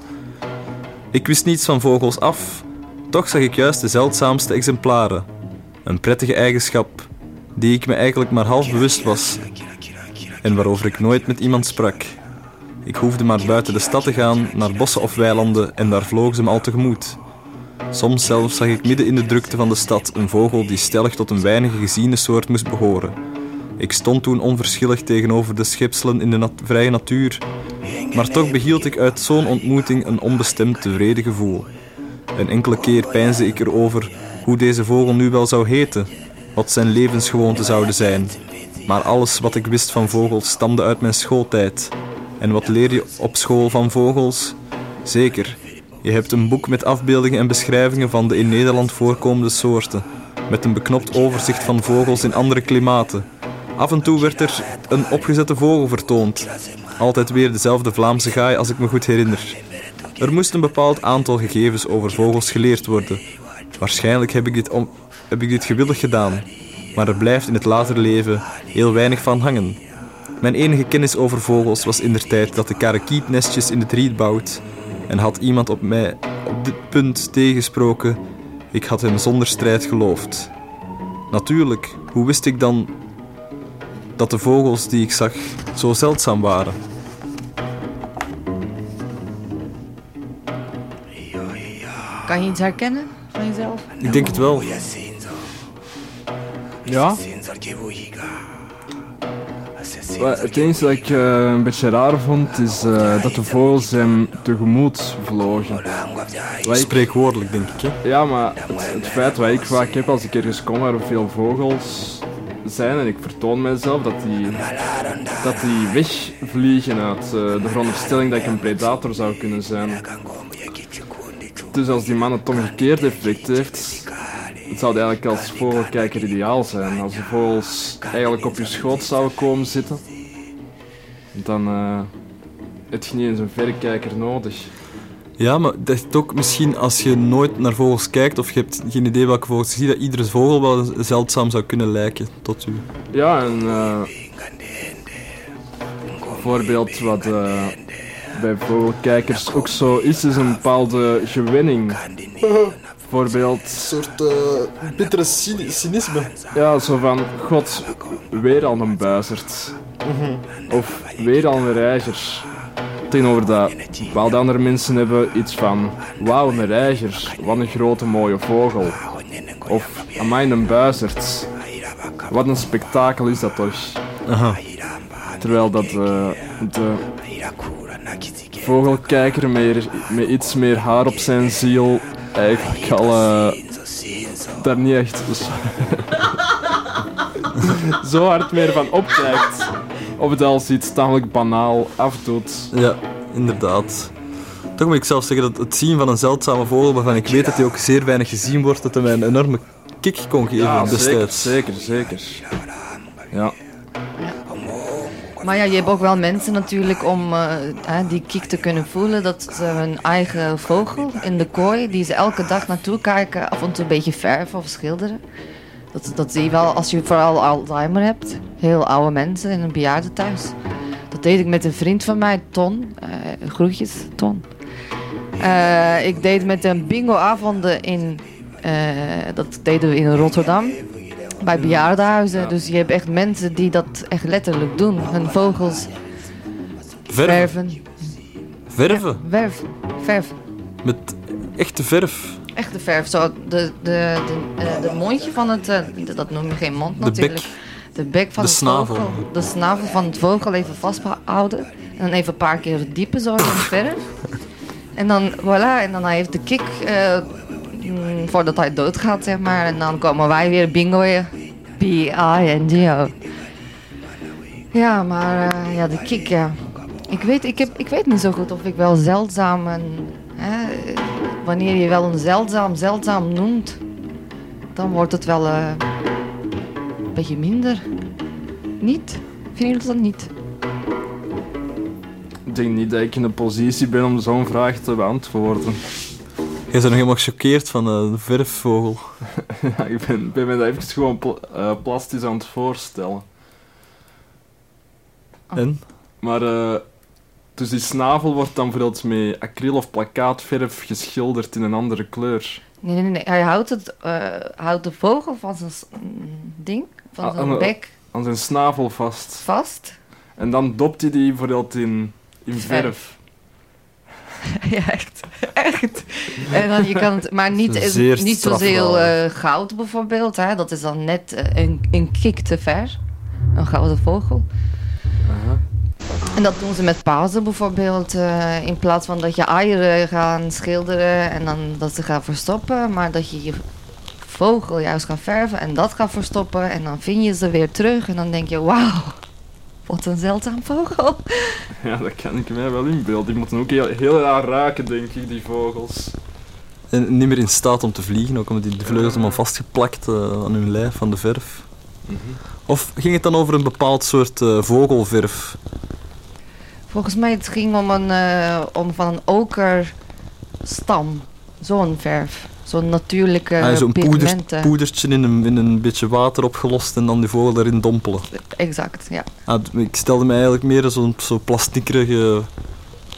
Ik wist niets van vogels af, toch zag ik juist de zeldzaamste exemplaren. Een prettige eigenschap, die ik me eigenlijk maar half bewust was. En waarover ik nooit met iemand sprak. Ik hoefde maar buiten de stad te gaan, naar bossen of weilanden, en daar vlogen ze me al tegemoet. Soms zelfs zag ik midden in de drukte van de stad een vogel die stellig tot een weinige geziene soort moest behoren. Ik stond toen onverschillig tegenover de schepselen in de vrije natuur, maar toch behield ik uit zo'n ontmoeting een onbestemd tevreden gevoel. Een enkele keer peinsde ik erover hoe deze vogel nu wel zou heten, wat zijn levensgewoonten zouden zijn. Maar alles wat ik wist van vogels stamde uit mijn schooltijd. En wat leer je op school van vogels? Zeker, je hebt een boek met afbeeldingen en beschrijvingen van de in Nederland voorkomende soorten, met een beknopt overzicht van vogels in andere klimaten. Af en toe werd er een opgezette vogel vertoond. Altijd weer dezelfde Vlaamse gaai als ik me goed herinner. Er moest een bepaald aantal gegevens over vogels geleerd worden. Waarschijnlijk heb ik dit, heb ik dit gewillig gedaan, maar er blijft in het latere leven heel weinig van hangen. Mijn enige kennis over vogels was in der tijd dat de karakiet nestjes in het riet bouwt. En had iemand op mij op dit punt tegensproken, ik had hem zonder strijd geloofd. Natuurlijk, hoe wist ik dan dat de vogels die ik zag zo zeldzaam waren? Kan je iets herkennen van jezelf? Ik denk het wel. Ja? Het enige dat ik eh, een beetje raar vond, is eh, dat de vogels hem tegemoet vlogen. Ik- Spreekwoordelijk, denk ik. Hè? ja, maar het, het feit wat ik vaak heb als ik ergens kom waar er veel vogels zijn en ik vertoon mezelf, dat die, dat die wegvliegen uit eh, de veronderstelling dat ik een predator zou kunnen zijn. Dus als die man het omgekeerde effect heeft, het zou eigenlijk als vogelkijker ideaal zijn. Als de vogels eigenlijk op je schoot zouden komen zitten, dan eh heb je niet eens een verrekijker nodig. Ja, maar dat is ook misschien als je nooit naar vogels kijkt of je hebt geen idee welke vogels je ziet, dat iedere vogel wel zeldzaam zou kunnen lijken tot u. Ja, en eh voorbeeld wat eh, bij vogelkijkers ook zo is, is een bepaalde gewenning. Bijvoorbeeld, soort bittere cynisme. ja, zo van, god, weer al een buizerd. Of weer al een reiger. Tegenover dat, bepaalde andere mensen hebben iets van, wauw, een reiger, wat een grote mooie vogel. Of, amai, een buizerd. Wat een spektakel is dat toch? Aha. Terwijl dat eh, de vogelkijker met, met iets meer haar op zijn ziel eigenlijk al eh, daar niet echt zo, zo hard meer van opkijkt. Of het als iets tamelijk banaal afdoet. Ja, inderdaad. Toch moet ik zelf zeggen dat het zien van een zeldzame vogel, waarvan ik weet dat hij ook zeer weinig gezien wordt, dat hij mij een enorme kick kon geven Ja, zeker, destijds. zeker, zeker. Ja, Maar ja, je hebt ook wel mensen natuurlijk om eh, die kick te kunnen voelen. Dat ze hun eigen vogel in de kooi, die ze elke dag naartoe kijken, af en toe een beetje verven of schilderen. Dat, dat zie je wel als je vooral Alzheimer hebt. Heel oude mensen in een bejaardentehuis. Dat deed ik met een vriend van mij, Ton. Eh groetjes, Ton. Eh, ik deed met een bingo-avonden in... eh, dat deden we in Rotterdam. Bij bejaardenhuizen. Dus je hebt echt mensen die dat echt letterlijk doen. Hun vogels Verven. verven. Verven. Met echte verf. Echte verf. Zo, de, de, de, eh, de mondje van het... eh, dat noem je geen mond De natuurlijk. bek. De bek van De het snavel. vogel. De snavel van het vogel even vasthouden. En dan even een paar keer diepen zo in de verf. En dan, voilà. En dan heeft de kik... eh, mm, voordat hij doodgaat, zeg maar. En dan komen wij weer bingoen. B-I-N-G-O. Ja, maar eh, ja, de kick, ja. Ik weet, ik, heb, ik weet niet zo goed of ik wel zeldzaam en... Hè, wanneer je wel een zeldzaam zeldzaam noemt, dan wordt het wel eh, een beetje minder. Niet? Vind je dat niet? ik denk niet dat ik in een positie ben om zo'n vraag te beantwoorden. Jij bent nog helemaal gechoqueerd van eh, de verfvogel. Ja, ik ben, ben me dat even gewoon pla- eh, plastisch aan het voorstellen. En? Maar, eh, dus die snavel wordt dan bijvoorbeeld met acryl of plakkaatverf geschilderd in een andere kleur. Nee, nee, nee. Hij houdt, het, eh, houdt de vogel van zijn ding, van Ah, zijn ah, bek Aan zijn snavel vast. vast. En dan dopt hij die bijvoorbeeld in, in Verf. ja, echt. Echt. En dan, je kan het, maar niet, Zeer niet zozeer eh, goud bijvoorbeeld. Hè. Dat is dan net eh, een, een kik te ver. Een gouden vogel. En dat doen ze met pauzen bijvoorbeeld. eh, in plaats van dat je eieren gaan schilderen en dan dat ze gaan verstoppen. Maar dat je je vogel juist gaat verven en dat gaat verstoppen. En dan vind je ze weer terug. En dan denk je, wauw, wat een zeldzaam vogel. Ja, dat kan ik mij wel inbeelden. Die moeten ook heel, heel raar raken, denk ik, die vogels. En niet meer in staat om te vliegen, ook omdat die de vleugels allemaal vastgeplakt eh, aan hun lijf van de verf. Of ging het dan over een bepaald soort eh, vogelverf? Volgens mij het ging om, een, eh, om van een okerstam. Zo'n verf. Zo'n natuurlijke Ah, Zo'n poedertje in een, in een beetje water opgelost en dan die vogel daarin dompelen. Exact, ja. Ah, ik stelde me eigenlijk meer zo'n zo plastiekerige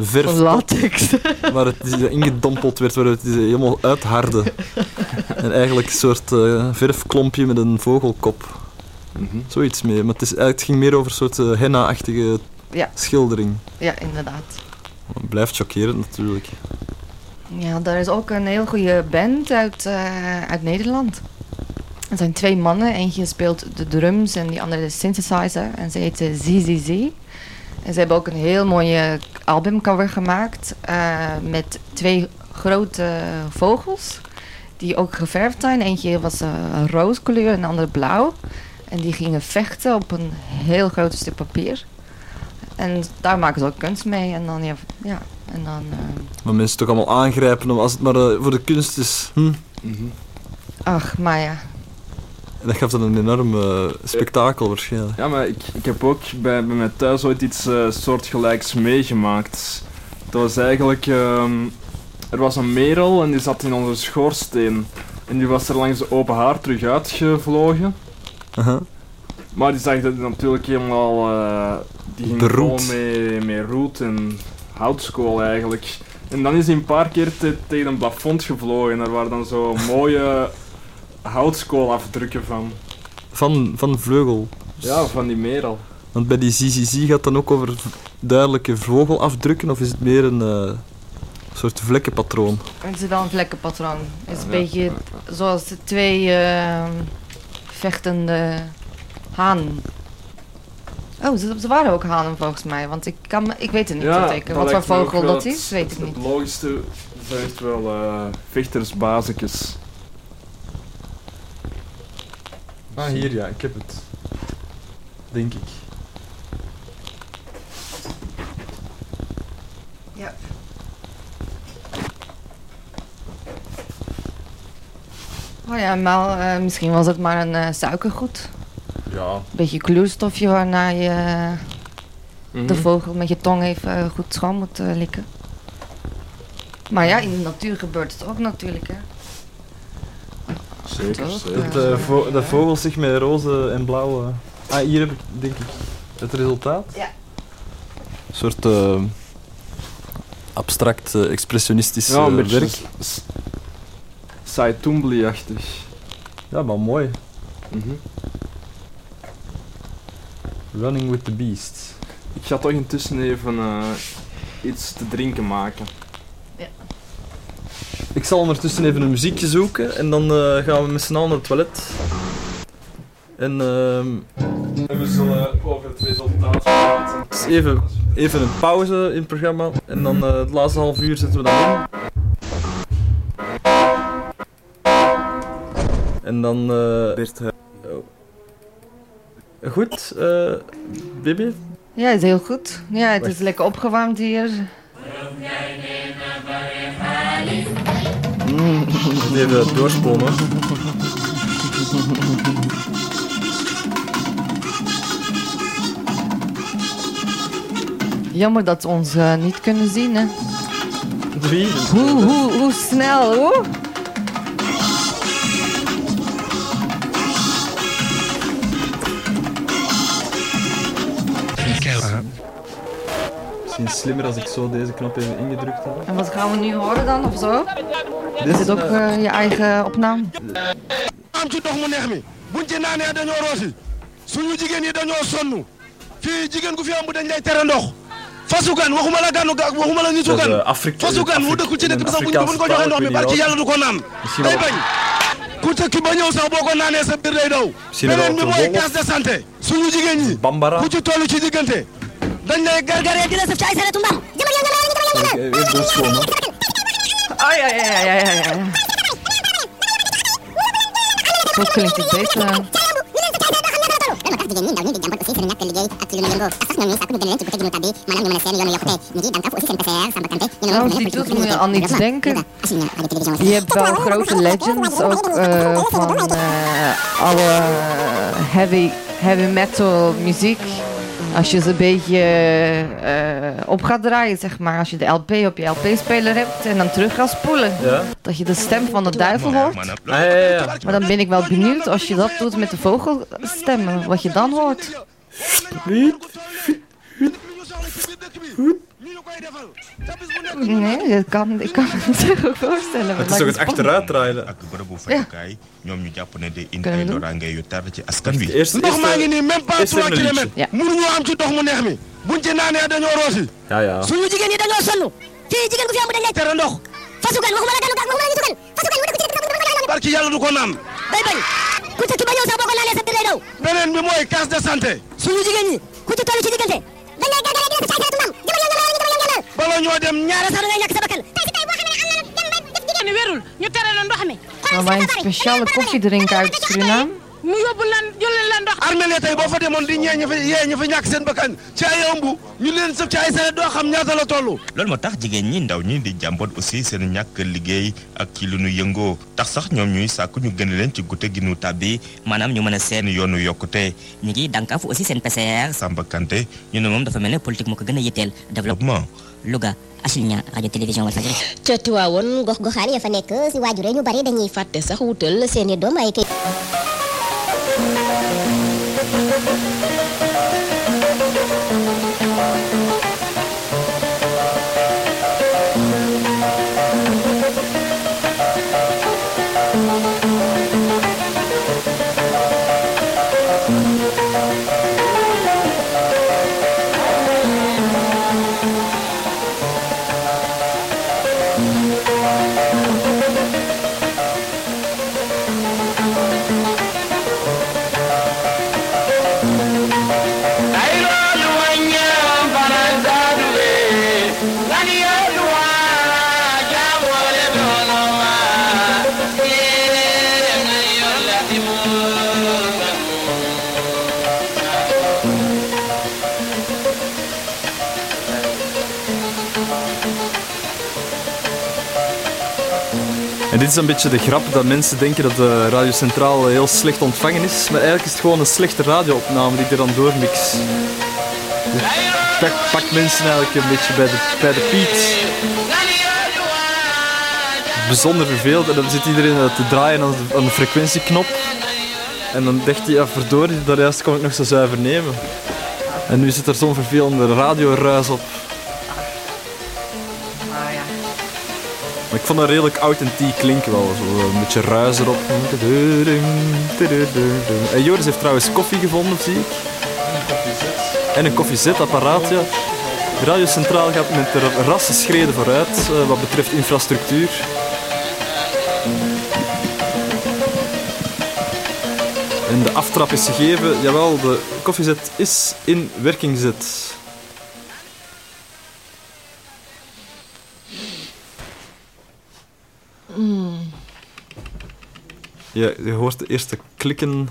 verf latex. waar het ingedompeld werd, waar het helemaal uitharde. en eigenlijk een soort eh, verfklompje met een vogelkop. Mhm. Zoiets mee. Maar het, is, eigenlijk- het ging meer over een soort eh, henna-achtige Ja. schildering. ja, inderdaad. Het blijft chockerend natuurlijk. Ja, daar is ook een heel goede band uit, eh, uit Nederland. Er zijn twee mannen. Eentje speelt de drums en die andere de synthesizer. En ze heet ZZZ. En ze hebben ook een heel mooie albumcover gemaakt. eh, met twee grote vogels. Die ook geverfd zijn. Eentje was eh, een rooskleur en de andere blauw. En die gingen vechten op een heel groot stuk papier. En daar maken ze ook kunst mee. En dan, ja, ja en dan... eh, Maar mensen toch allemaal aangrijpen om als het maar eh, voor de kunst is. Hm? ach, maar ja. En dat gaf dan een enorm eh, spektakel waarschijnlijk. Ja, maar ik, ik heb ook bij, bij mij thuis ooit iets eh, soortgelijks meegemaakt. Dat was eigenlijk... ehm, er was een merel en die zat in onze schoorsteen. En die was er langs de open haar terug uitgevlogen. Aha. Maar die zag dat natuurlijk helemaal... die ging Beroet. vol met, met roet en houtskool eigenlijk. En dan is hij een paar keer te- tegen een plafond gevlogen. En er waren dan zo mooie houtskoolafdrukken van. Van, van vleugel. Ja, van die merel. Want bij die ZZZ gaat het dan ook over duidelijke vogelafdrukken of is het meer een eh, soort vlekkenpatroon? Het is wel een vlekkenpatroon. Het is een Ja. beetje zoals de twee ehm, vechtende hanen. Oh, ze, ze waren ook hanen volgens mij, want ik, kan, me- ik weet het niet Ja, zeker. dat Wat voor vogel dat is, weet ik niet. Het logischste zijn echt wel eh vechtersbazekjes. Ah, hier ja, ik heb het. Denk ik. Ja. Oh ja, maar eh, misschien was het maar een eh, suikergoed. Ja. Een beetje kleurstofje waarna je eh, Mhm. de vogel met je tong even eh, goed schoon moet eh, likken. Maar ja, in de natuur gebeurt het ook natuurlijk, hè. Zeker, Toch? zeker. Dat, vo dat vogel zich met roze en blauwe. Ah, hier heb ik denk ik het resultaat. Ja. Een soort eh, abstract expressionistisch Ja, een beetje werk. Saitumbli-achtig. Ja, maar mooi. Mhm. Running with the beast. Ik ga toch intussen even eh, iets te drinken maken. Ik zal ondertussen even een muziekje zoeken en dan eh, gaan we met z'n allen naar het toilet. En ehm, En we zullen over het resultaat praten. dus even, even een pauze in het programma en dan eh, het laatste half uur zetten we dan in. En dan. eh, oh. Goed, eh Bibi? Ja, het is heel goed. Ja, het is lekker opgewarmd hier. Even doorspoelen. Jammer dat ze ons eh, niet kunnen zien, hè. Wie? Hoe, hoe, hoe snel, hoe? Misschien slimmer als ik zo deze knop even ingedrukt had. En wat gaan we nu horen dan, of zo? Dit Is het ook eh, je eigen opname? am ci dox mu neex mi buñ ci naanee dañoo roosi suñu jigéen yi dañoo sonn. Fii jigéen gu fi am bu dañ lay tere ndox. Fasugan waxuma la ganu ga waxuma la nitu Dat is, gan. eh, Afrika- fasugan mu dëkku ci dëkk bi sax buñ ko joxee ndox mi barki yàlla du ko naan. Misschien day wel- bañ. Ku tëkki ba ñëw sax boo ko naanee sa biir day daw. Misschien wel beneen bi te mooy wolof. case de santé. Suñu jigéen ñi. Bambara. ku ci toll ci diggante la saf ci ay. Zo klinkt het beter. Nou, die doet me aan iets denken. Je hebt wel grote legends ook eh, van eh, alle heavy, heavy metal muziek. Als je ze een beetje eh, op gaat draaien, zeg maar. Als je de LP op je LP-speler hebt en dan terug gaat spoelen. Ja? Dat je de stem van de duivel hoort. Ah, ja, ja, ja. Maar dan ben ik wel benieuwd als je dat doet met de vogelstemmen, wat je dan hoort. Nee, dat kan, ik kan me het zich ook voorstellen. Het is toch het ne day indi Kunnen ay we doen? ci Eerst, ndox maa ngi eerst, nii même pas eerst 3 even een kilomètres Ja. mënuñoo am ci ndox mu neex mi buñ ci naanee dañoo roosi ja, ja. suñu jigéen ñi dañoo sonn fii jigéen gu fi am dañ lay tere ndox fasugan waxuma la ganu ga waxuma la nitu gan fasugan mu dëkk ci dëkk bi barki yàlla du ko naan day bañ ku lay daw. beneen bi mooy case de santé. suñu jigéen ñi ku ci toll ci diggante. dañ lay gàggale dina jamal yëngal wala ñu jamal yëngal. Bala ñoo dem ñaara sax da ngay ñàkk sa bakkan. tey si tey boo xam ne am na dem ba def jigéen wérul ñu tere la ndox mi. Maar een speciale koffie drinken uit Suriname. mu yóbbu lan jëlee la ndox. armée la tey boo fa demoon di ñee fa yee ña fa ñàkk seen bakkan ci ay ëmb ñu leen sëf ci ay doo xam ñaata la toll. loolu moo tax jigéen ñi ndaw ñi di jàmboot aussi seen ñàkk liggéey ak ci lu nu yëngoo tax sax ñoom ñuy sàkku ñu gën leen ci gute gi nu tàbbi maanaam ñu mën a seen yoonu yokkute ñi ngi dànkaafu aussi seen PCR Samba Kanté ñu ne moom dafa mel ne politique moo ko gën a yitteel développement Louga Aslinia rajo télévision Walfadjri ca Tiwaawoon gox goxaan ya fa nekk si waajure ñu bari dañuy fàtte sax wutal seeni doom ay kay. En dit is een beetje de grap dat mensen denken dat de Radio Centraal heel slecht ontvangen is. Maar eigenlijk is het gewoon een slechte radioopname die ik er dan doormix. Dus pak, mensen eigenlijk een beetje bij de, bij de piet. Bijzonder verveeld. En dan zit iedereen te draaien aan de, aan de frequentieknop. En dan dacht hij, ja verdorie, daar juist kon ik nog zo zuiver nemen. En nu zit er zo'n vervelende radioruis op. Ik vond dat redelijk authentiek klinken wel. Zo een beetje ruis erop. En Joris heeft trouwens koffie gevonden, zie ik. En een koffiezetapparaat, ja. Radio Centraal gaat met rassen schreden vooruit eh, wat betreft infrastructuur. En de aftrap is gegeven. Jawel, de koffiezet is in werking gezet. Ja, je hoort de eerste klikken.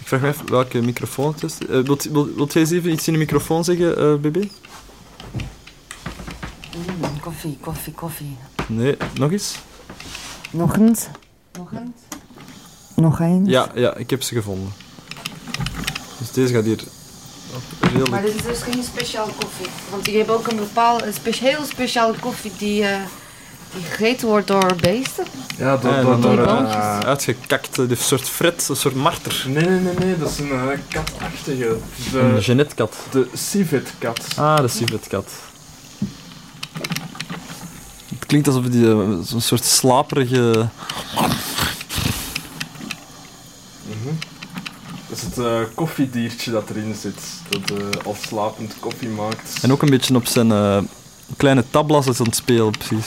Ik vraag me even welke microfoon het is. Eh, wilt, wilt, wilt jij eens even iets in de microfoon zeggen, eh BB? Mm, koffie, koffie, koffie. Nee, nog eens? Nog eens. Nog eens. Nog eens. Ja, ja, ik heb ze gevonden. Dus deze gaat hier. Maar dit is dus geen speciale koffie. Want die hebben ook een bepaalde, een heel speciale koffie die, eh, die gegeten wordt door beesten. Ja, door, Ja, door, door, door, eh, eh, uitgekakt, een soort fret, een soort marter. Nee, nee, nee, nee, dat is een eh, katachtige. De, Een Jeannette-kat. de civet-kat. Ah, de civetkat. Het klinkt alsof die eh, zo'n soort slaperige... Dat is het eh, koffiediertje dat erin zit, dat eh, al slapend koffie maakt. En ook een beetje op zijn eh, kleine tablas is aan het spelen, precies.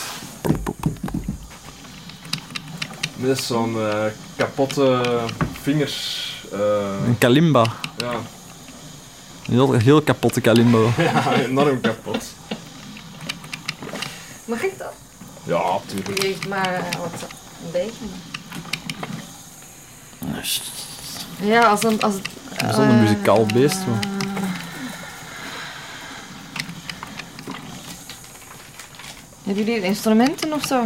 Met zo'n eh, kapotte vingers. eh, Een kalimba. ja. Een heel, heel kapotte kalimba. ja, enorm kapot. Mag ik dat? Ja, tuurlijk. Die heeft maar eh, wat, een beetje. Ja, als een... Als, het- Zo'n eh, muzikaal beest. Maar. Hebben jullie instrumenten of zo?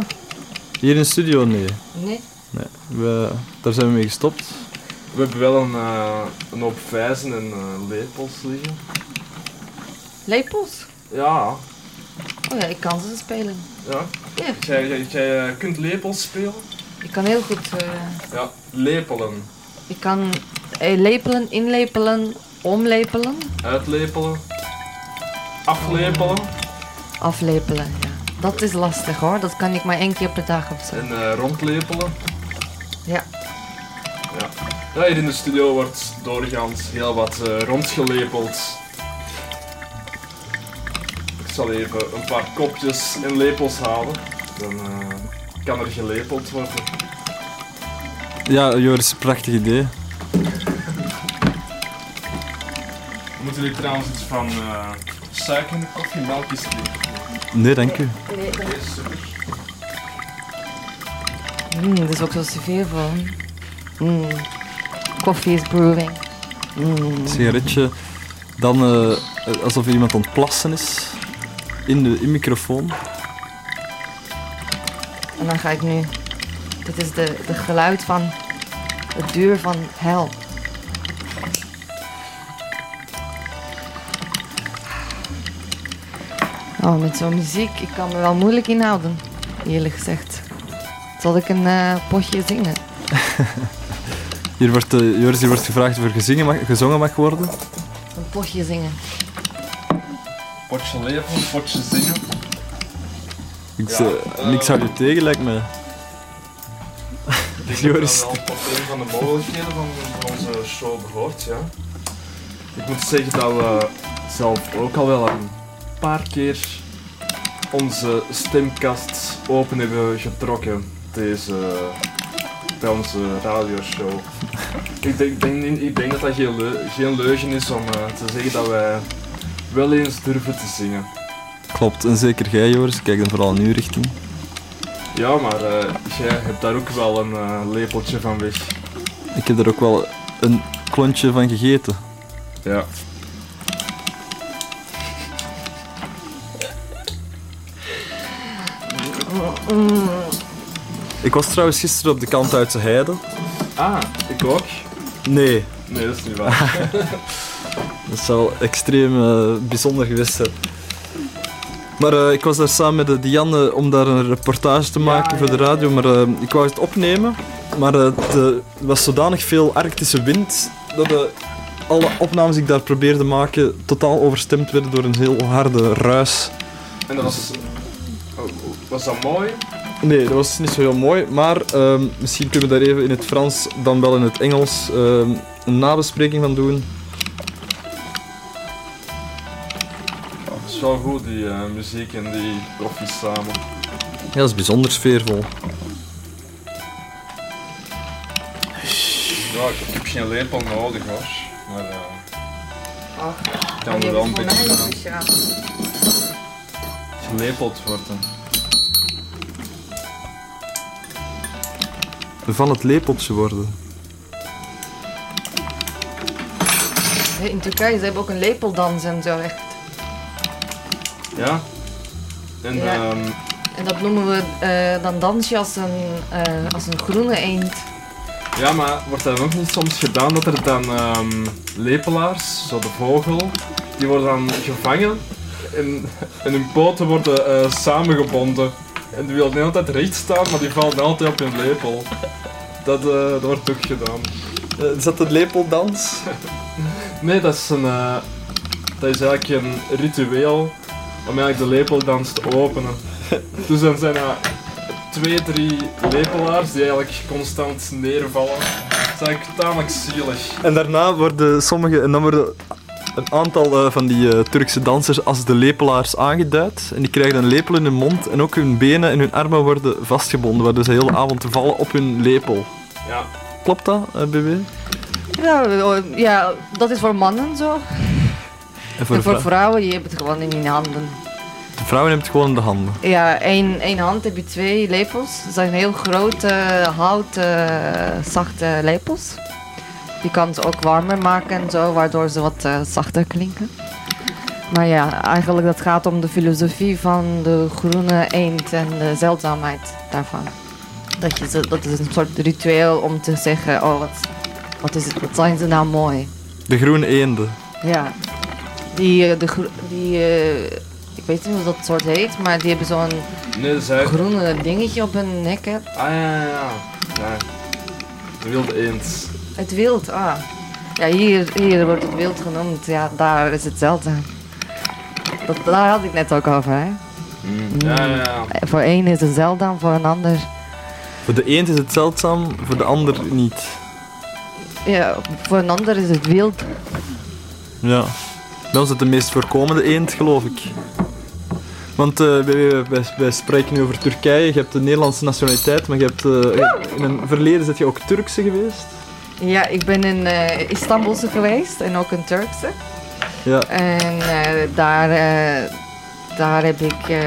Hier in de studio, nee. Nee. nee. We, daar zijn we mee gestopt. We hebben wel een, eh, een hoop vijzen en eh, lepels liggen. Lepels? Ja, Oh ja, ik kan ze spelen. ja. Ja. Jij, jij, jij eh, kunt lepels spelen? Ik kan heel goed... eh, Ja, lepelen. ik kan lepelen, inlepelen, omlepelen, Uitlepelen. Aflepelen. aflepelen. Ja. Dat is lastig hoor, dat kan ik maar één keer per dag of zo. En eh, rondlepelen. Ja. ja. ja. Hier in de studio wordt doorgaans heel wat eh, rondgelepeld. Ik zal even een paar kopjes en lepels halen. Dan eh, kan er gelepeld worden. Ja, Joris, prachtig idee. Moeten jullie trouwens iets van suiker in de koffie Nee, dank u. Mm, er is ook zo van. Mm. Koffie is brewing. Mm. Sigaretje. Dan eh, alsof er iemand aan het plassen is. In de in microfoon. En dan ga ik nu. Dit is de, de geluid van het deur van hel. Oh, met zo'n muziek, ik kan me wel moeilijk inhouden, eerlijk gezegd. Zal ik een eh, potje zingen? Hier wordt, eh, Joris, hier wordt gevraagd of er gezingen mag, gezongen mag worden. Een potje zingen. Potje leven, potje zingen. Ik, Ja, niks zou je tegen, lijkt me. Ik denk Joris. dat wel tot een van de mogelijkheden van, van onze show behoort, ja. Ik moet zeggen dat we zelf ook al wel een paar keer onze stemkast open hebben getrokken deze, bij onze radioshow. ik, denk, ik, denk, niet- ik denk dat dat geen, leu- geen leugen is om eh, te zeggen dat wij wel eens durven te zingen. Klopt, en zeker jij, Joris. Kijk dan vooral in uw richting. Ja, maar eh, jij hebt daar ook wel een eh, lepeltje van weg. Ik heb er ook wel een klontje van gegeten. Ja. Ik was trouwens gisteren op de kant uit Heide. Ah, ik ook. Nee, Nee, dat is niet waar. dat zou extreem eh, bijzonder geweest zijn. Maar eh, ik was daar samen met de Diane om daar een reportage te maken voor de radio. Maar eh, ik wou het opnemen. Maar eh, de- er was zodanig veel Arctische wind dat de, alle opnames die ik daar probeerde te maken totaal overstemd werden door een heel harde ruis. En dat was... oh, Was dat mooi? Nee, dat was niet zo heel mooi. Maar ehm, misschien kunnen we daar even in het Frans, dan wel in het Engels, ehm, een nabespreking van doen. Ja, het is wel goed, die eh, muziek en die profjes samen. Ja, dat is bijzonder sfeervol. Ja, ik, heb geen lepel nodig hoor. Maar eh Ach, ik kan er wel een beetje aan gelepeld worden. Van het lepeltje worden. In Turkije ze hebben ook een lepeldans en zo echt. Ja? En Ja. ehm, En dat noemen we, eh, dan dans je als een, eh, als een groene eend. ja, maar wordt dat ook niet soms gedaan dat er dan ehm, lepelaars, zo de vogel, die worden dan gevangen en, en hun poten worden eh, samengebonden. En die willen de hele tijd recht staan, maar die vallen altijd op hun lepel. Dat, eh, dat wordt ook gedaan. Eh, is dat de lepeldans? Nee, dat is een. eh, dat is eigenlijk een ritueel om eigenlijk de lepeldans te openen. dus dan zijn er twee, drie lepelaars die eigenlijk constant neervallen. Dat is eigenlijk tamelijk zielig. En daarna worden sommige, en dan worden een aantal eh, van die eh, Turkse dansers als de lepelaars aangeduid. En die krijgen een lepel in hun mond en ook hun benen en hun armen worden vastgebonden, waardoor ze de hele avond vallen op hun lepel. Ja. Klopt dat, BB? Ja, eh, ja, dat is voor mannen zo. En voor, en voor vrou- vrouwen, je hebt het gewoon in je handen. de vrouwen hebben het gewoon in de handen. Ja, één, één hand heb je twee lepels. Dat zijn heel grote, houten, zachte lepels. Je kan ze ook warmer maken en zo, waardoor ze wat eh, zachter klinken. Maar ja, eigenlijk dat gaat om de filosofie van de groene eend en de zeldzaamheid daarvan. Dat, je ze, dat is een soort ritueel om te zeggen, oh wat, wat, is het, wat zijn ze nou mooi. De groene eenden. Ja, die, eh, de, gro- die eh, ik weet niet hoe dat soort heet, maar die hebben zo'n Nee, groene dingetje op hun nek. Hè. Ah ja, ja, ja. ja. De wilde eend. Het wild, ah. Ja, hier, hier wordt het wild genoemd. Ja, daar is het zeldzaam. Dat, daar had ik net ook over, hè. Ja, ja, ja. Eh, Voor één is het zeldzaam, voor een ander... Voor de eend is het zeldzaam, voor de ander niet. Ja, voor een ander is het wild. Ja. Bij ons is het de meest voorkomende eend, geloof ik. Want eh, wij, wij, wij spreken nu over Turkije. Je hebt de Nederlandse nationaliteit, maar je hebt, eh, in een verleden zit je ook Turkse geweest. Ja, ik ben in eh Istanbulse geweest en ook een Turkse. Ja. En eh, daar, eh, daar heb ik eh,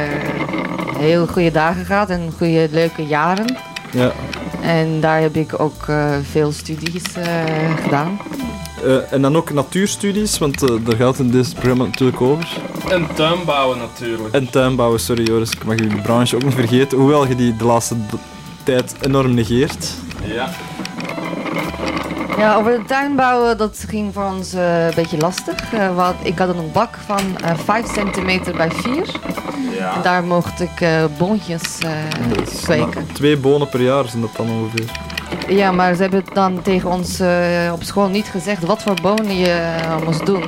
heel goede dagen gehad en goede leuke jaren. Ja. En daar heb ik ook eh, veel studies eh, gedaan. Eh, en dan ook natuurstudies, want daar gaat het in dit programma natuurlijk over. En tuinbouwen natuurlijk. En tuinbouwen, sorry Joris, ik mag je branche ook niet vergeten. Hoewel je die de laatste tijd enorm negeert. Ja. Ja, over de tuin bouwen, dat ging voor ons eh, een beetje lastig. Eh, want ik had een bak van eh 5 centimeter bij 4. Ja. En daar mocht ik boontjes kweken. Twee bonen per jaar zijn dat dan ongeveer. Ja, maar ze hebben dan tegen ons op school niet gezegd wat voor bonen je moest doen.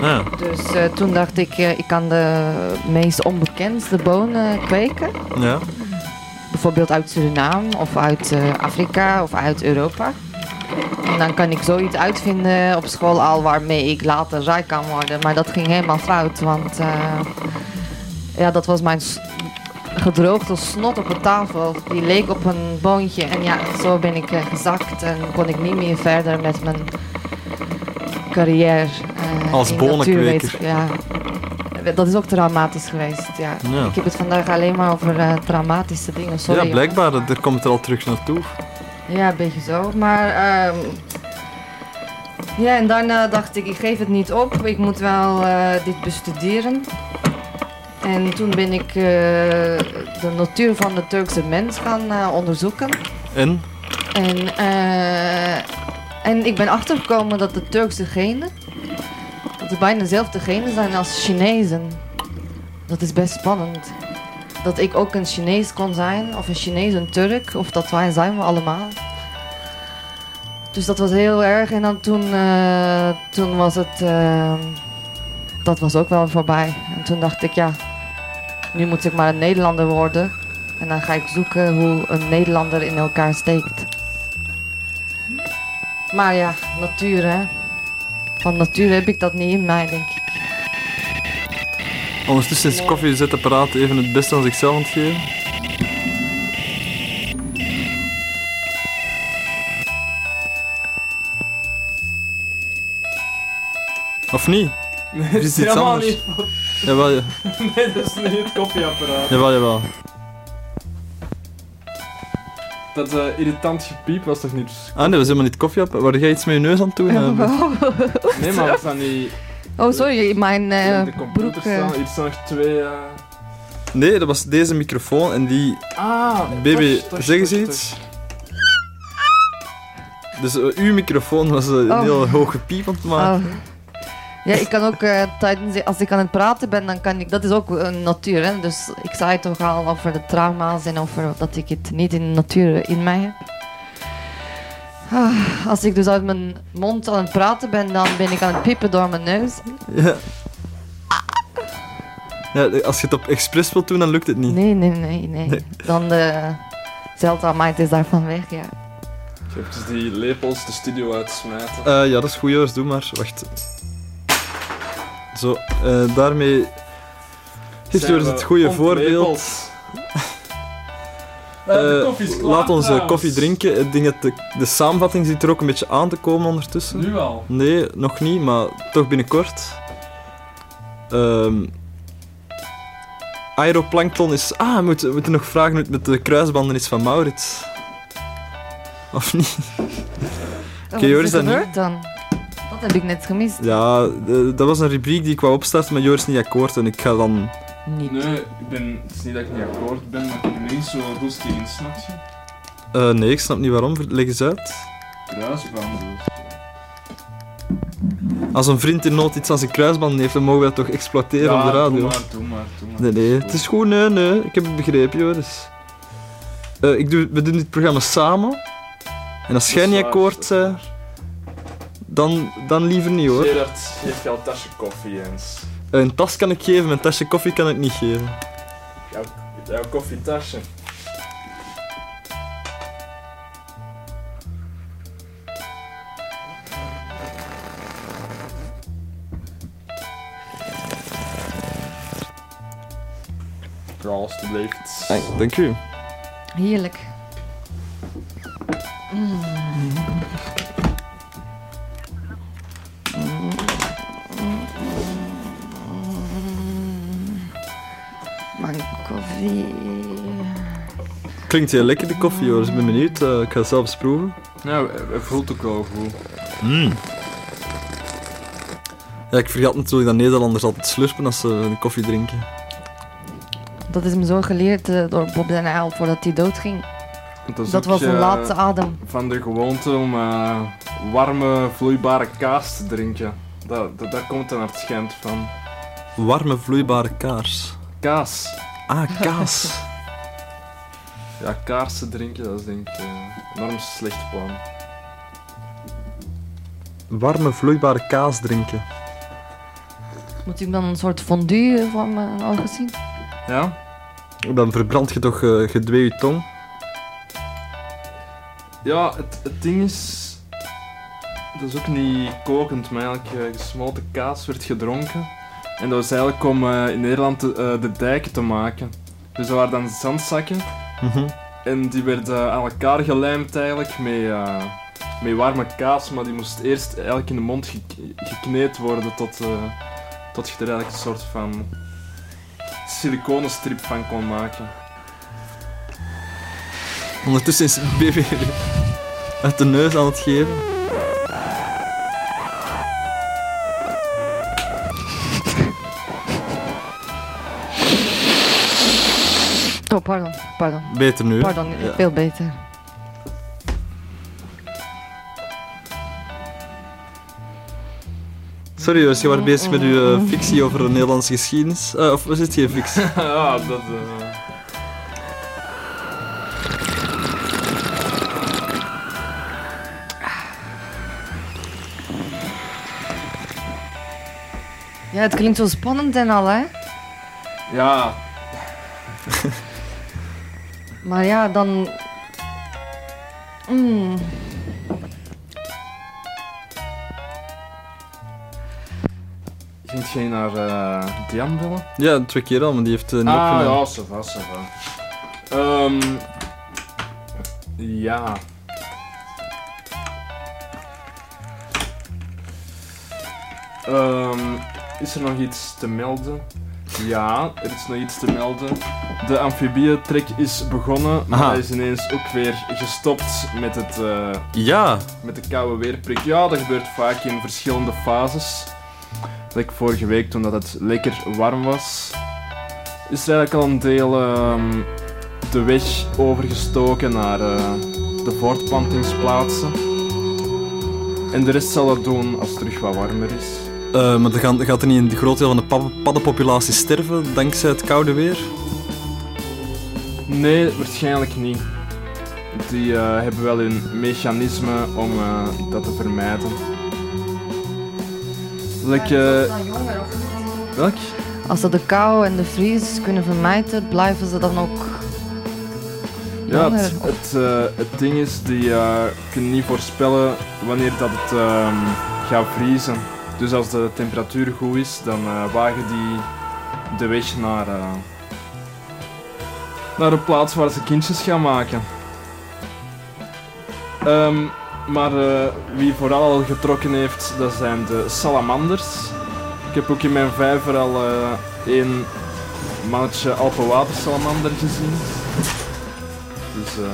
Ja. Dus toen dacht ik, ik kan de meest onbekendste bonen kweken. Ja. Bijvoorbeeld uit Suriname of uit Afrika of uit Europa. En dan kan ik zoiets uitvinden op school al waarmee ik later rijk kan worden. Maar dat ging helemaal fout, want eh, ja, dat was mijn gedroogde snot op de tafel. Die leek op een boontje en ja, zo ben ik eh, gezakt en kon ik niet meer verder met mijn carrière. eh, Als natuurwetenschap. Ja, dat is ook traumatisch geweest, ja. Ja. Ik heb het vandaag alleen maar over traumatische dingen, sorry. ja, blijkbaar, daar komt er al terug naartoe. Ja, een beetje zo. Maar ehm, ja, en daarna dacht ik, ik geef het niet op. Ik moet wel eh, dit bestuderen. En toen ben ik eh, de natuur van de Turkse mens gaan eh, onderzoeken. En? En, eh, en ik ben achtergekomen dat de Turkse genen, dat het bijna dezelfde genen zijn als Chinezen. Dat is best spannend. Dat ik ook een Chinees kon zijn, of een Chinees een Turk, of dat wij zijn we allemaal. Dus dat was heel erg. En dan toen, eh, toen was het, eh, dat was ook wel voorbij. En toen dacht ik, ja, nu moet ik maar een Nederlander worden. En dan ga ik zoeken hoe een Nederlander in elkaar steekt. Maar ja, natuur hè. Van natuur heb ik dat niet in mij, denk ik. Ondertussen is het koffiezetapparaat even het beste aan zichzelf aan het geven. Of niet? Nee, dat is is het iets helemaal anders? niet. Jawel, ja. Nee, dat is niet het koffieapparaat. jawel, jawel. Dat eh, irritant gepiep was toch niet... Ah nee, dat is helemaal niet koffie op. Waar jij iets met je neus aan het doen? eh? Nee, maar van die... Oh, sorry, mijn eh, de computer broek. eh, staan, hier staan nog twee... eh, Nee, dat was deze microfoon en die... Ah, Baby, toch, toch, zeg eens toch, iets. Dus eh, uw microfoon was eh, een Oh. heel hoge piep aan het maken. Oh. Ja, ik kan ook eh, tijdens, als ik aan het praten ben, dan kan ik, dat is ook een natuur, hè? dus ik zei toch al over de trauma's en over dat ik het niet in de natuur in mij heb. Ah, als ik dus uit mijn mond aan het praten ben, dan ben ik aan het piepen door mijn neus. Ja. Ja, als je het op expres wilt doen, dan lukt het niet. Nee, nee, nee, nee. Nee. Dan de zeldzaamheid is daarvan weg, ja. Je hebt dus die lepels de studio uitsmijten. Eh, ja, dat is goed, Joris. Doe maar. Wacht. Zo, eh, daarmee heeft Joris we het goede voorbeeld. ontlepeld. De koffie is klaar laat ons eh, trouwens. koffie drinken. Ik denk dat de, de samenvatting zit er ook een beetje aan te komen ondertussen. Nu al? Nee, nog niet, maar toch binnenkort. Ehm aeroplankton is... Ah, we moeten, we moeten nog vragen hoe het met de kruisbanden is van Maurits. Of niet? Wat Joris, is dan niet? dan? Dat heb ik net gemist. Ja, dat was een rubriek die ik wou opstarten, maar Joris is niet akkoord en ik ga dan... Niet. Nee, ik ben, het is niet dat ik niet akkoord ben, maar ik heb er niet zo roest in, snap je? Eh, nee, ik snap niet waarom. Leg eens uit. Kruisbanden dus. Als een vriend in nood iets aan zijn kruisbanden heeft, dan mogen we dat toch exploiteren Ja, op de radio? doe maar, doe maar, doe maar. Nee, nee, het is goed, nee, nee. Ik heb het begrepen, Joris. Eh, ik doe, we doen dit programma samen. En als jij niet akkoord bent, dan, dan liever niet hoor. Gerard, geef jouw tasje koffie eens. Een tas kan ik geven, mijn tasje koffie kan ik niet geven. Jouw, jouw koffietasje. Ja, alstublieft. Dank u. Heerlijk. Mm. Koffie. Klinkt heel lekker, die koffie, hoor. Ik ben benieuwd. Eh, ik ga het zelf eens proeven. Ja, het voelt ook wel goed. Mm. Ja, ik vergat natuurlijk dat Nederlanders altijd slurpen als ze een koffie drinken. Dat is me zo geleerd eh, door Bob den Uyl voordat hij doodging. is Dat ook, was een eh, laatste adem. Van de gewoonte om eh, warme, vloeibare kaas te drinken. Dat, dat, daar komt het dan naar het schijnt van. Warme, vloeibare kaars. Kaas. Ah, kaas. Ja, kaas te drinken, dat is denk ik eh, een enorm slecht plan. Warme, vloeibare kaas drinken. Moet ik dan een soort fondue van mijn ogen zien? Ja? Dan verbrand je toch eh gedwee je tong. Ja, het, het ding is... Dat is ook niet kokend, maar eigenlijk eh, gesmolten kaas werd gedronken. En dat was eigenlijk om eh, in Nederland de, eh, de dijken te maken. Dus dat waren dan zandzakken. Mhm. En die werden aan elkaar gelijmd eigenlijk met, eh, met warme kaas. Maar die moest eerst eigenlijk in de mond gek- gekneed worden tot, tot je er eigenlijk een soort van siliconenstrip van kon maken. Ondertussen is BB uit de neus aan het geven. Oh, pardon. Pardon. Beter nu. Pardon, Ja. veel beter. Sorry, Joost, je was bezig met uw eh, fictie over de Nederlandse geschiedenis. Eh, of was het geen fictie? ja, dat... eh, Ja, het klinkt zo spannend en al, hè? Ja, Maar ja, dan... Mm. ging je naar Diane bellen? Ja, twee keer al, maar die heeft eh, niet Ah, opgenomen. ja, ça va, ça va. Ehm, ja. Ehm, is er nog iets te melden? Ja, er is nog iets te melden. De amfibietrek is begonnen, maar Aha. hij is ineens ook weer gestopt met, het, eh, Ja. met de koude weerprik. Ja, dat gebeurt vaak in verschillende fases. Like vorige week toen dat het lekker warm was, is er eigenlijk al een deel ehm, de weg overgestoken naar eh, de voortplantingsplaatsen. En de rest zal dat doen als het terug wat warmer is. Eh, maar dan gaat, gaat er niet een groot deel van de pad- paddenpopulatie sterven dankzij het koude weer? Nee, waarschijnlijk niet. Die eh, hebben wel hun mechanisme om eh, dat te vermijden. Like, welk? Als ze de kou en de vries kunnen vermijden, blijven ze dan ook Ja, het, het, het ding is, die eh, kunnen niet voorspellen wanneer dat het ehm, gaat vriezen. Dus als de temperatuur goed is, dan eh, wagen die de weg naar, eh, naar de plaats waar ze kindjes gaan maken. Ehm, maar eh, wie vooral al getrokken heeft, dat zijn de salamanders. Ik heb ook in mijn vijver al één mannetje alpenwatersalamander gezien. Dus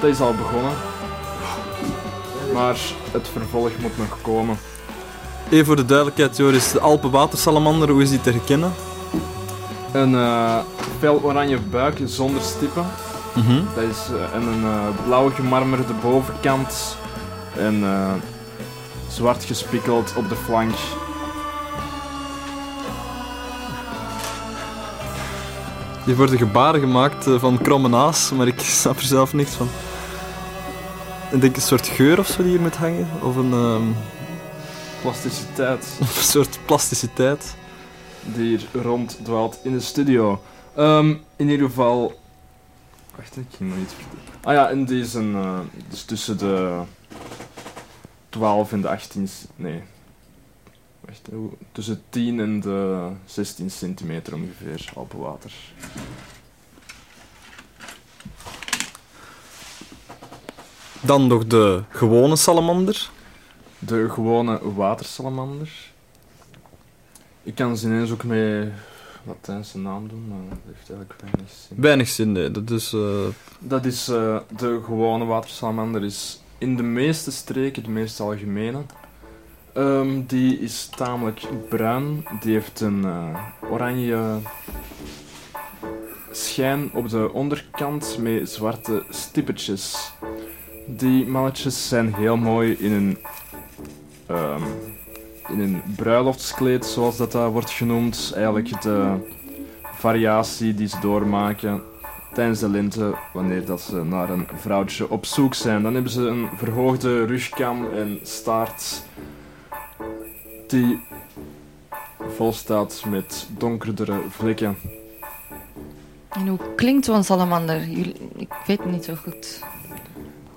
dat is al begonnen. Maar het vervolg moet nog komen. Even voor de duidelijkheid, Joris, de Alpenwatersalamander, hoe is die te herkennen? Een eh fel oranje buik zonder stippen. Mhm. Dat is eh, en een eh, blauw gemarmerde bovenkant. En zwart gespikkeld op de flank. Die worden gebaren gemaakt van kromme naas, maar ik snap er zelf niks van. Ik denk een soort geur of zo die hier moet hangen. Of een, ehm, Plasticiteit een soort plasticiteit. die hier ronddwaalt in de studio. Ehm, in ieder geval. Wacht, ik ging nog iets. Ah ja, en die is een. eh, dus tussen de 12 en de 18. c- Nee. Wacht, tussen 10 en de 16 centimeter ongeveer alpenwater. Dan nog de gewone salamander. De gewone watersalamander. Ik kan ze ineens ook met Latijnse naam doen, maar dat heeft eigenlijk weinig zin. Weinig zin, nee. Dat is... eh, Dat is eh, de gewone watersalamander is in de meeste streken, de meest algemene. Ehm, die is tamelijk bruin. Die heeft een eh, oranje schijn op de onderkant met zwarte stippetjes. Die mannetjes zijn heel mooi in een, ehm, in een bruiloftskleed, zoals dat, dat wordt genoemd. Eigenlijk de variatie die ze doormaken tijdens de lente, wanneer dat ze naar een vrouwtje op zoek zijn. Dan hebben ze een verhoogde rugkam en staart die vol staat met donkerdere vlekken. En hoe klinkt salamander? Jullie- Ik weet het niet zo goed.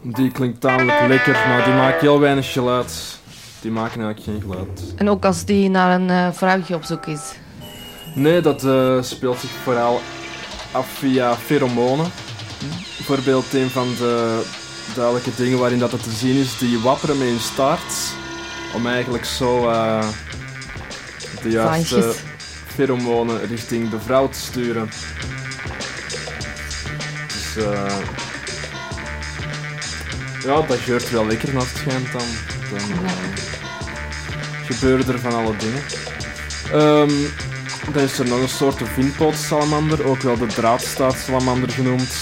Die klinkt tamelijk lekker, maar die maken heel weinig geluid. Die maken eigenlijk geen geluid. En ook als die naar een eh, vrouwtje op zoek is. Nee, dat eh, speelt zich vooral af via pheromonen. Bijvoorbeeld een van de duidelijke dingen waarin dat, te zien is, die wapperen met hun staart. Om eigenlijk zo eh, de juiste Vaantjes. pheromonen richting de vrouw te sturen. Dus eh ja, dat geurt wel lekker naar het schijnt dan. Dan eh, gebeuren er van alle dingen. Ehm, dan is er nog een soort vinpootsalamander, ook wel de draadstaartsalamander genoemd.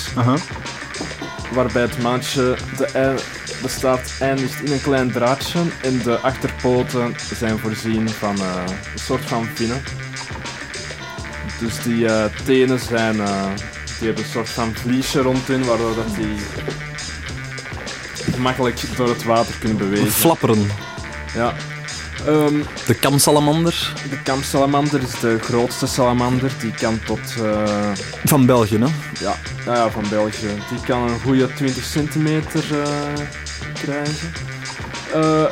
Waarbij het maatje de, ei- de staart eindigt in een klein draadje en de achterpoten zijn voorzien van eh, een soort van vinnen. Dus die eh, tenen zijn, eh, die hebben een soort van vliesje rond hun, waardoor dat die gemakkelijk door het water kunnen bewegen. Flapperen. Ja. Ehm, De kamsalamander. de kampsalamander is de grootste salamander. Die kan tot... eh, Van België, hè? ja, ja, ja, van België. Die kan een goede 20 centimeter eh, krijgen. Eh,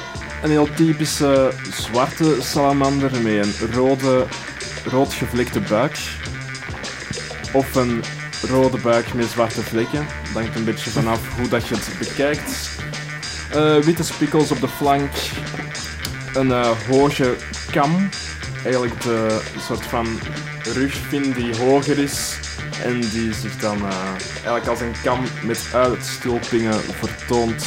een heel typische zwarte salamander met een rode, rood gevlekte buik. Of een rode buik met zwarte vlekken. Dat hangt een beetje vanaf hoe dat je het bekijkt. Eh, witte spikkels op de flank. Een eh, hoge kam. Eigenlijk de soort van rugvin die hoger is. En die zich dan eh, eigenlijk als een kam met uitstulpingen vertoont.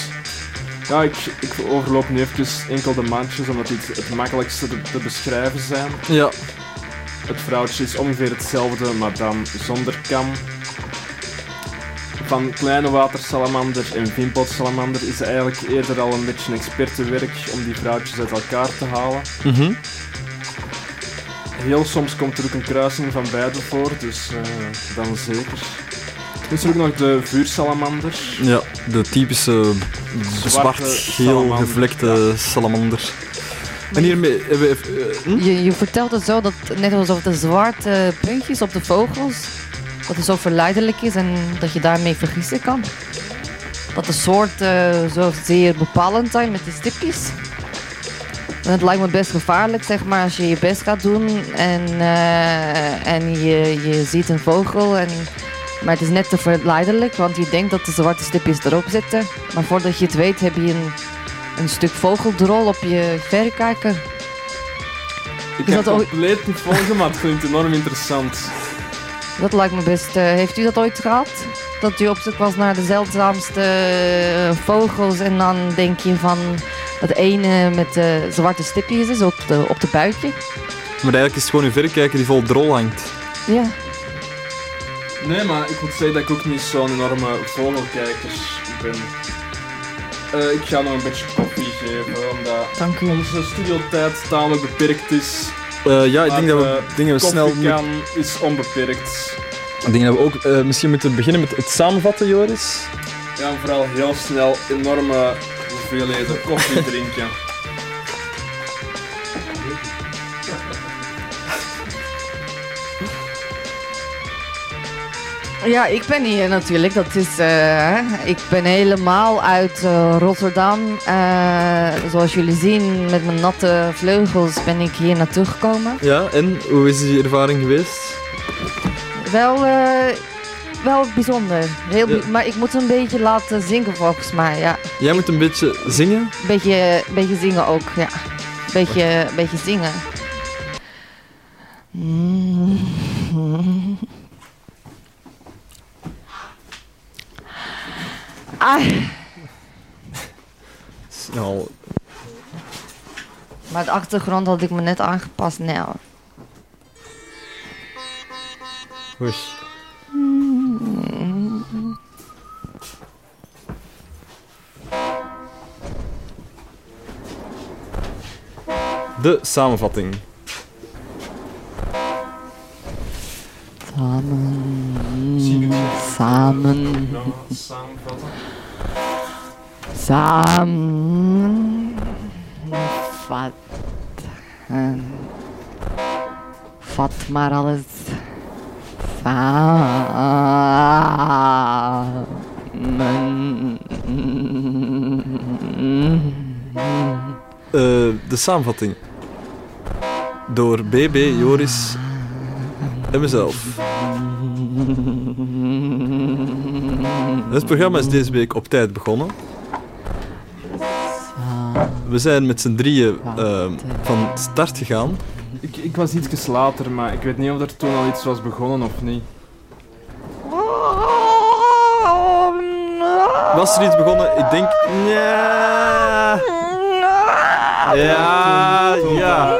Ja, ik, ik overloop nu even enkel de mandjes, omdat die het, het makkelijkste te, te beschrijven zijn. Ja. Het vrouwtje is ongeveer hetzelfde, maar dan zonder kam. Van kleine watersalamander en vinpotsalamander is eigenlijk eerder al een beetje expertenwerk om die vrouwtjes uit elkaar te halen. Mhm. Heel soms komt er ook een kruising van beide voor, dus eh, dan zeker. Er is er ook nog de vuursalamander. Ja, de typische Zwarte zwart-geel gevlekte salamander. En hiermee hebben we even... eh, hm? Je, je vertelt het zo dat net alsof de zwarte puntjes op de vogels, dat het zo verleidelijk is en dat je daarmee vergissen kan. Dat de soorten zo zeer bepalend zijn met die stipjes. En het lijkt me best gevaarlijk, zeg maar, als je je best gaat doen en, eh, en je, je ziet een vogel. En, maar het is net te verleidelijk, want je denkt dat de zwarte stipjes erop zitten. Maar voordat je het weet heb je een, een stuk vogeldrol op je verrekijker. Ik Is kan dat compleet niet volgen, maar het klinkt enorm interessant. Dat lijkt me best. eh, heeft u dat ooit gehad? Dat u op zoek was naar de zeldzaamste eh, vogels en dan denk je van dat ene met de zwarte stipjes is op de, op de buikje. Maar eigenlijk is het gewoon een verrekijker die vol drol hangt. Ja. Nee, maar ik moet zeggen dat ik ook niet zo'n enorme vogelkijker ben. Eh, ik ga nog een beetje koffie geven, omdat Dank u. onze studiotijd tamelijk beperkt is. Eh, ja, ik Maar denk dat we, de denk dat we snel... koffiekan is onbeperkt. Ik denk dat we ook eh, misschien moeten beginnen met het samenvatten, Joris. Ja, vooral heel snel enorme hoeveelheden koffie drinken. Ja, ik ben hier natuurlijk. Dat is, eh, ik ben helemaal uit eh, Rotterdam. Eh, zoals jullie zien, met mijn natte vleugels ben ik hier naartoe gekomen. Ja, en hoe is die ervaring geweest? Wel, eh, wel bijzonder. Heel Ja. Maar ik moet een beetje laten zingen volgens mij, ja. Jij moet een beetje zingen. Een beetje, beetje zingen ook, ja. Beetje, beetje zingen. Mm. Ai. Nou, Maar de achtergrond had ik me net aangepast. Nou. oei. De samenvatting. Samen. Samen. Samen. Vat. Vat maar alles. Samen. Eh, de samenvatting. Door BB, Joris en mezelf. Het programma is deze week op tijd begonnen. We zijn met z'n drieën ehm, van start gegaan. Ik, ik was iets later, maar ik weet niet of er toen al iets was begonnen of niet. Was er iets begonnen? Ik denk... Ja. Ja, ja.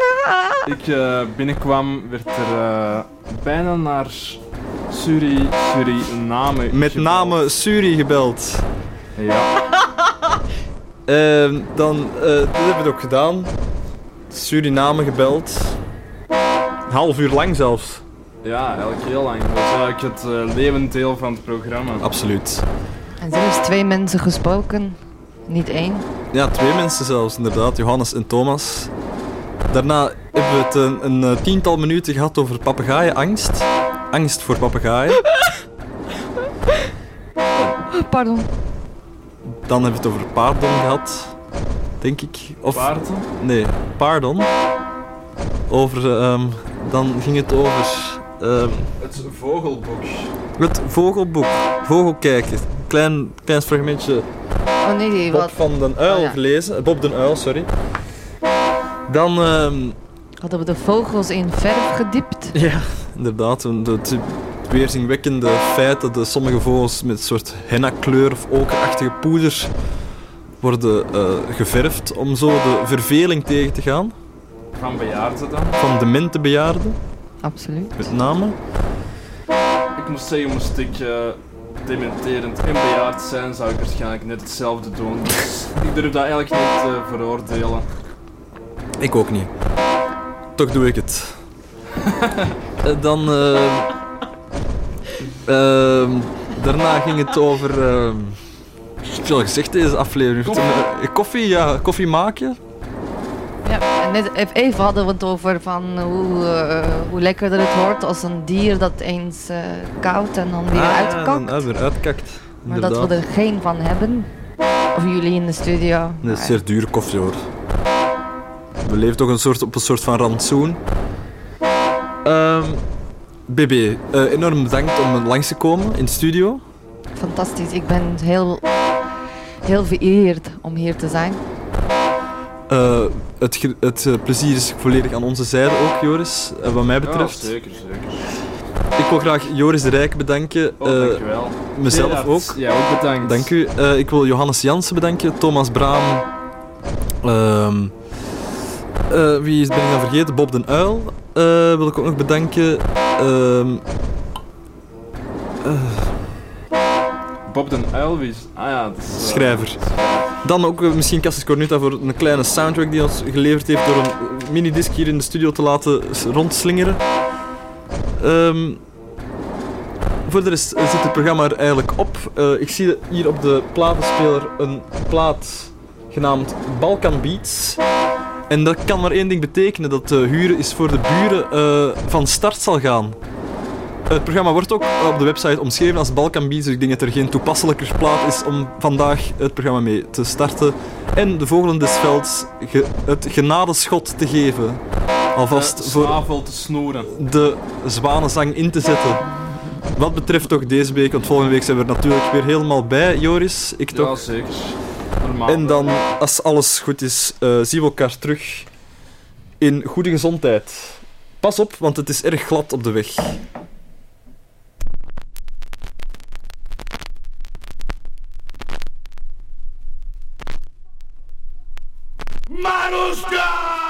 Ik eh, binnenkwam, werd er eh, bijna naar Suri, Suriname Met name Suri gebeld. Ja. Ehm, dan, eh, dat hebben we ook gedaan. Suriname gebeld. Een half uur lang zelfs. Ja, eigenlijk heel lang. Dat is eigenlijk het uh, levend deel van het programma. Absoluut. En zelfs twee mensen gesproken, niet één. Ja, twee mensen zelfs, inderdaad. Johannes en Thomas. Daarna hebben we het een, een eh, tiental minuten gehad over papegaaienangst. Angst voor papegaaien. Pardon. Dan hebben we het over paardon gehad. Denk ik. Of, Paarden? Nee, pardon. Over, ehm, dan ging het over ehm, Het vogelboek. het vogelboek. Vogelkijken. Klein, klein fragmentje Oh nee, nee, Bob wat van den Uil Oh, ja. gelezen. Bob den Uil, sorry. Dan, ehm, hadden we de vogels in verf gediept. ja, inderdaad, het weerzinwekkende feit dat sommige vogels met een soort henna-kleur of okerachtige poeder worden eh, geverfd om zo de verveling tegen te gaan Van bejaarden dan. van demente bejaarden, Absoluut. met name. Ik moest zeggen, moest ik eh, dementerend en bejaard zijn, zou ik waarschijnlijk net hetzelfde doen. Dus ik durf dat eigenlijk niet te veroordelen. Ik ook niet. Toch doe ik het. Eh, Dan. eh, ehm, daarna ging het over. ehm ik heb al gezegd deze aflevering. Koffie. Eh, koffie, ja, koffie maken. Ja, en net ev- even hadden we het over van hoe, eh, hoe lekkerder het wordt als een dier dat eens eh koud en dan weer Ah, uitkakt. dan, ah, weer uitkakt. maar dat we er geen van hebben. Of jullie in de studio. Dat is zeer dure koffie hoor. We leven toch een soort, op een soort van rantsoen. Ehm BB, eh, enorm bedankt om langs te komen in de studio. Fantastisch. Ik ben heel, heel vereerd om hier te zijn. Eh, het het eh, plezier is volledig aan onze zijde ook, Joris, wat mij betreft. Ja, zeker, zeker. Ik wil graag Joris de Rijk bedanken. Oh, eh, dankjewel. mezelf Gerard, ook. Ja, ook bedankt. Dank u. Eh, ik wil Johannes Jansen bedanken, Thomas Braam. Eh, wie is ben ik dan vergeten? Bob den Uil eh, wil ik ook nog bedanken. Ehm, Bob den. Ah ja, dat is... eh, Schrijver. dan ook eh, misschien Cassis Cornuta voor een kleine soundtrack die ons geleverd heeft door een minidisc hier in de studio te laten rondslingeren. Ehm, voor de rest eh, zit het programma er eigenlijk op. Eh, ik zie hier op de platenspeler een plaat genaamd Balkan Beats. En dat kan maar één ding betekenen, dat de huren is voor de buren eh, van start zal gaan. Het programma wordt ook op de website omschreven als Balkan Beats, dus ik denk dat er geen toepasselijker plaat is om vandaag het programma mee te starten. En de Vogelen des Velds ge- het genadeschot te geven. Alvast de voor te snoeren. de zwanenzang in te zetten. Wat betreft toch deze week, want volgende week zijn we er natuurlijk weer helemaal bij, Joris. Ik Ja, toch? zeker. En dan, als alles goed is, eh, zien we elkaar terug in goede gezondheid. Pas op, want het is erg glad op de weg. Maruska!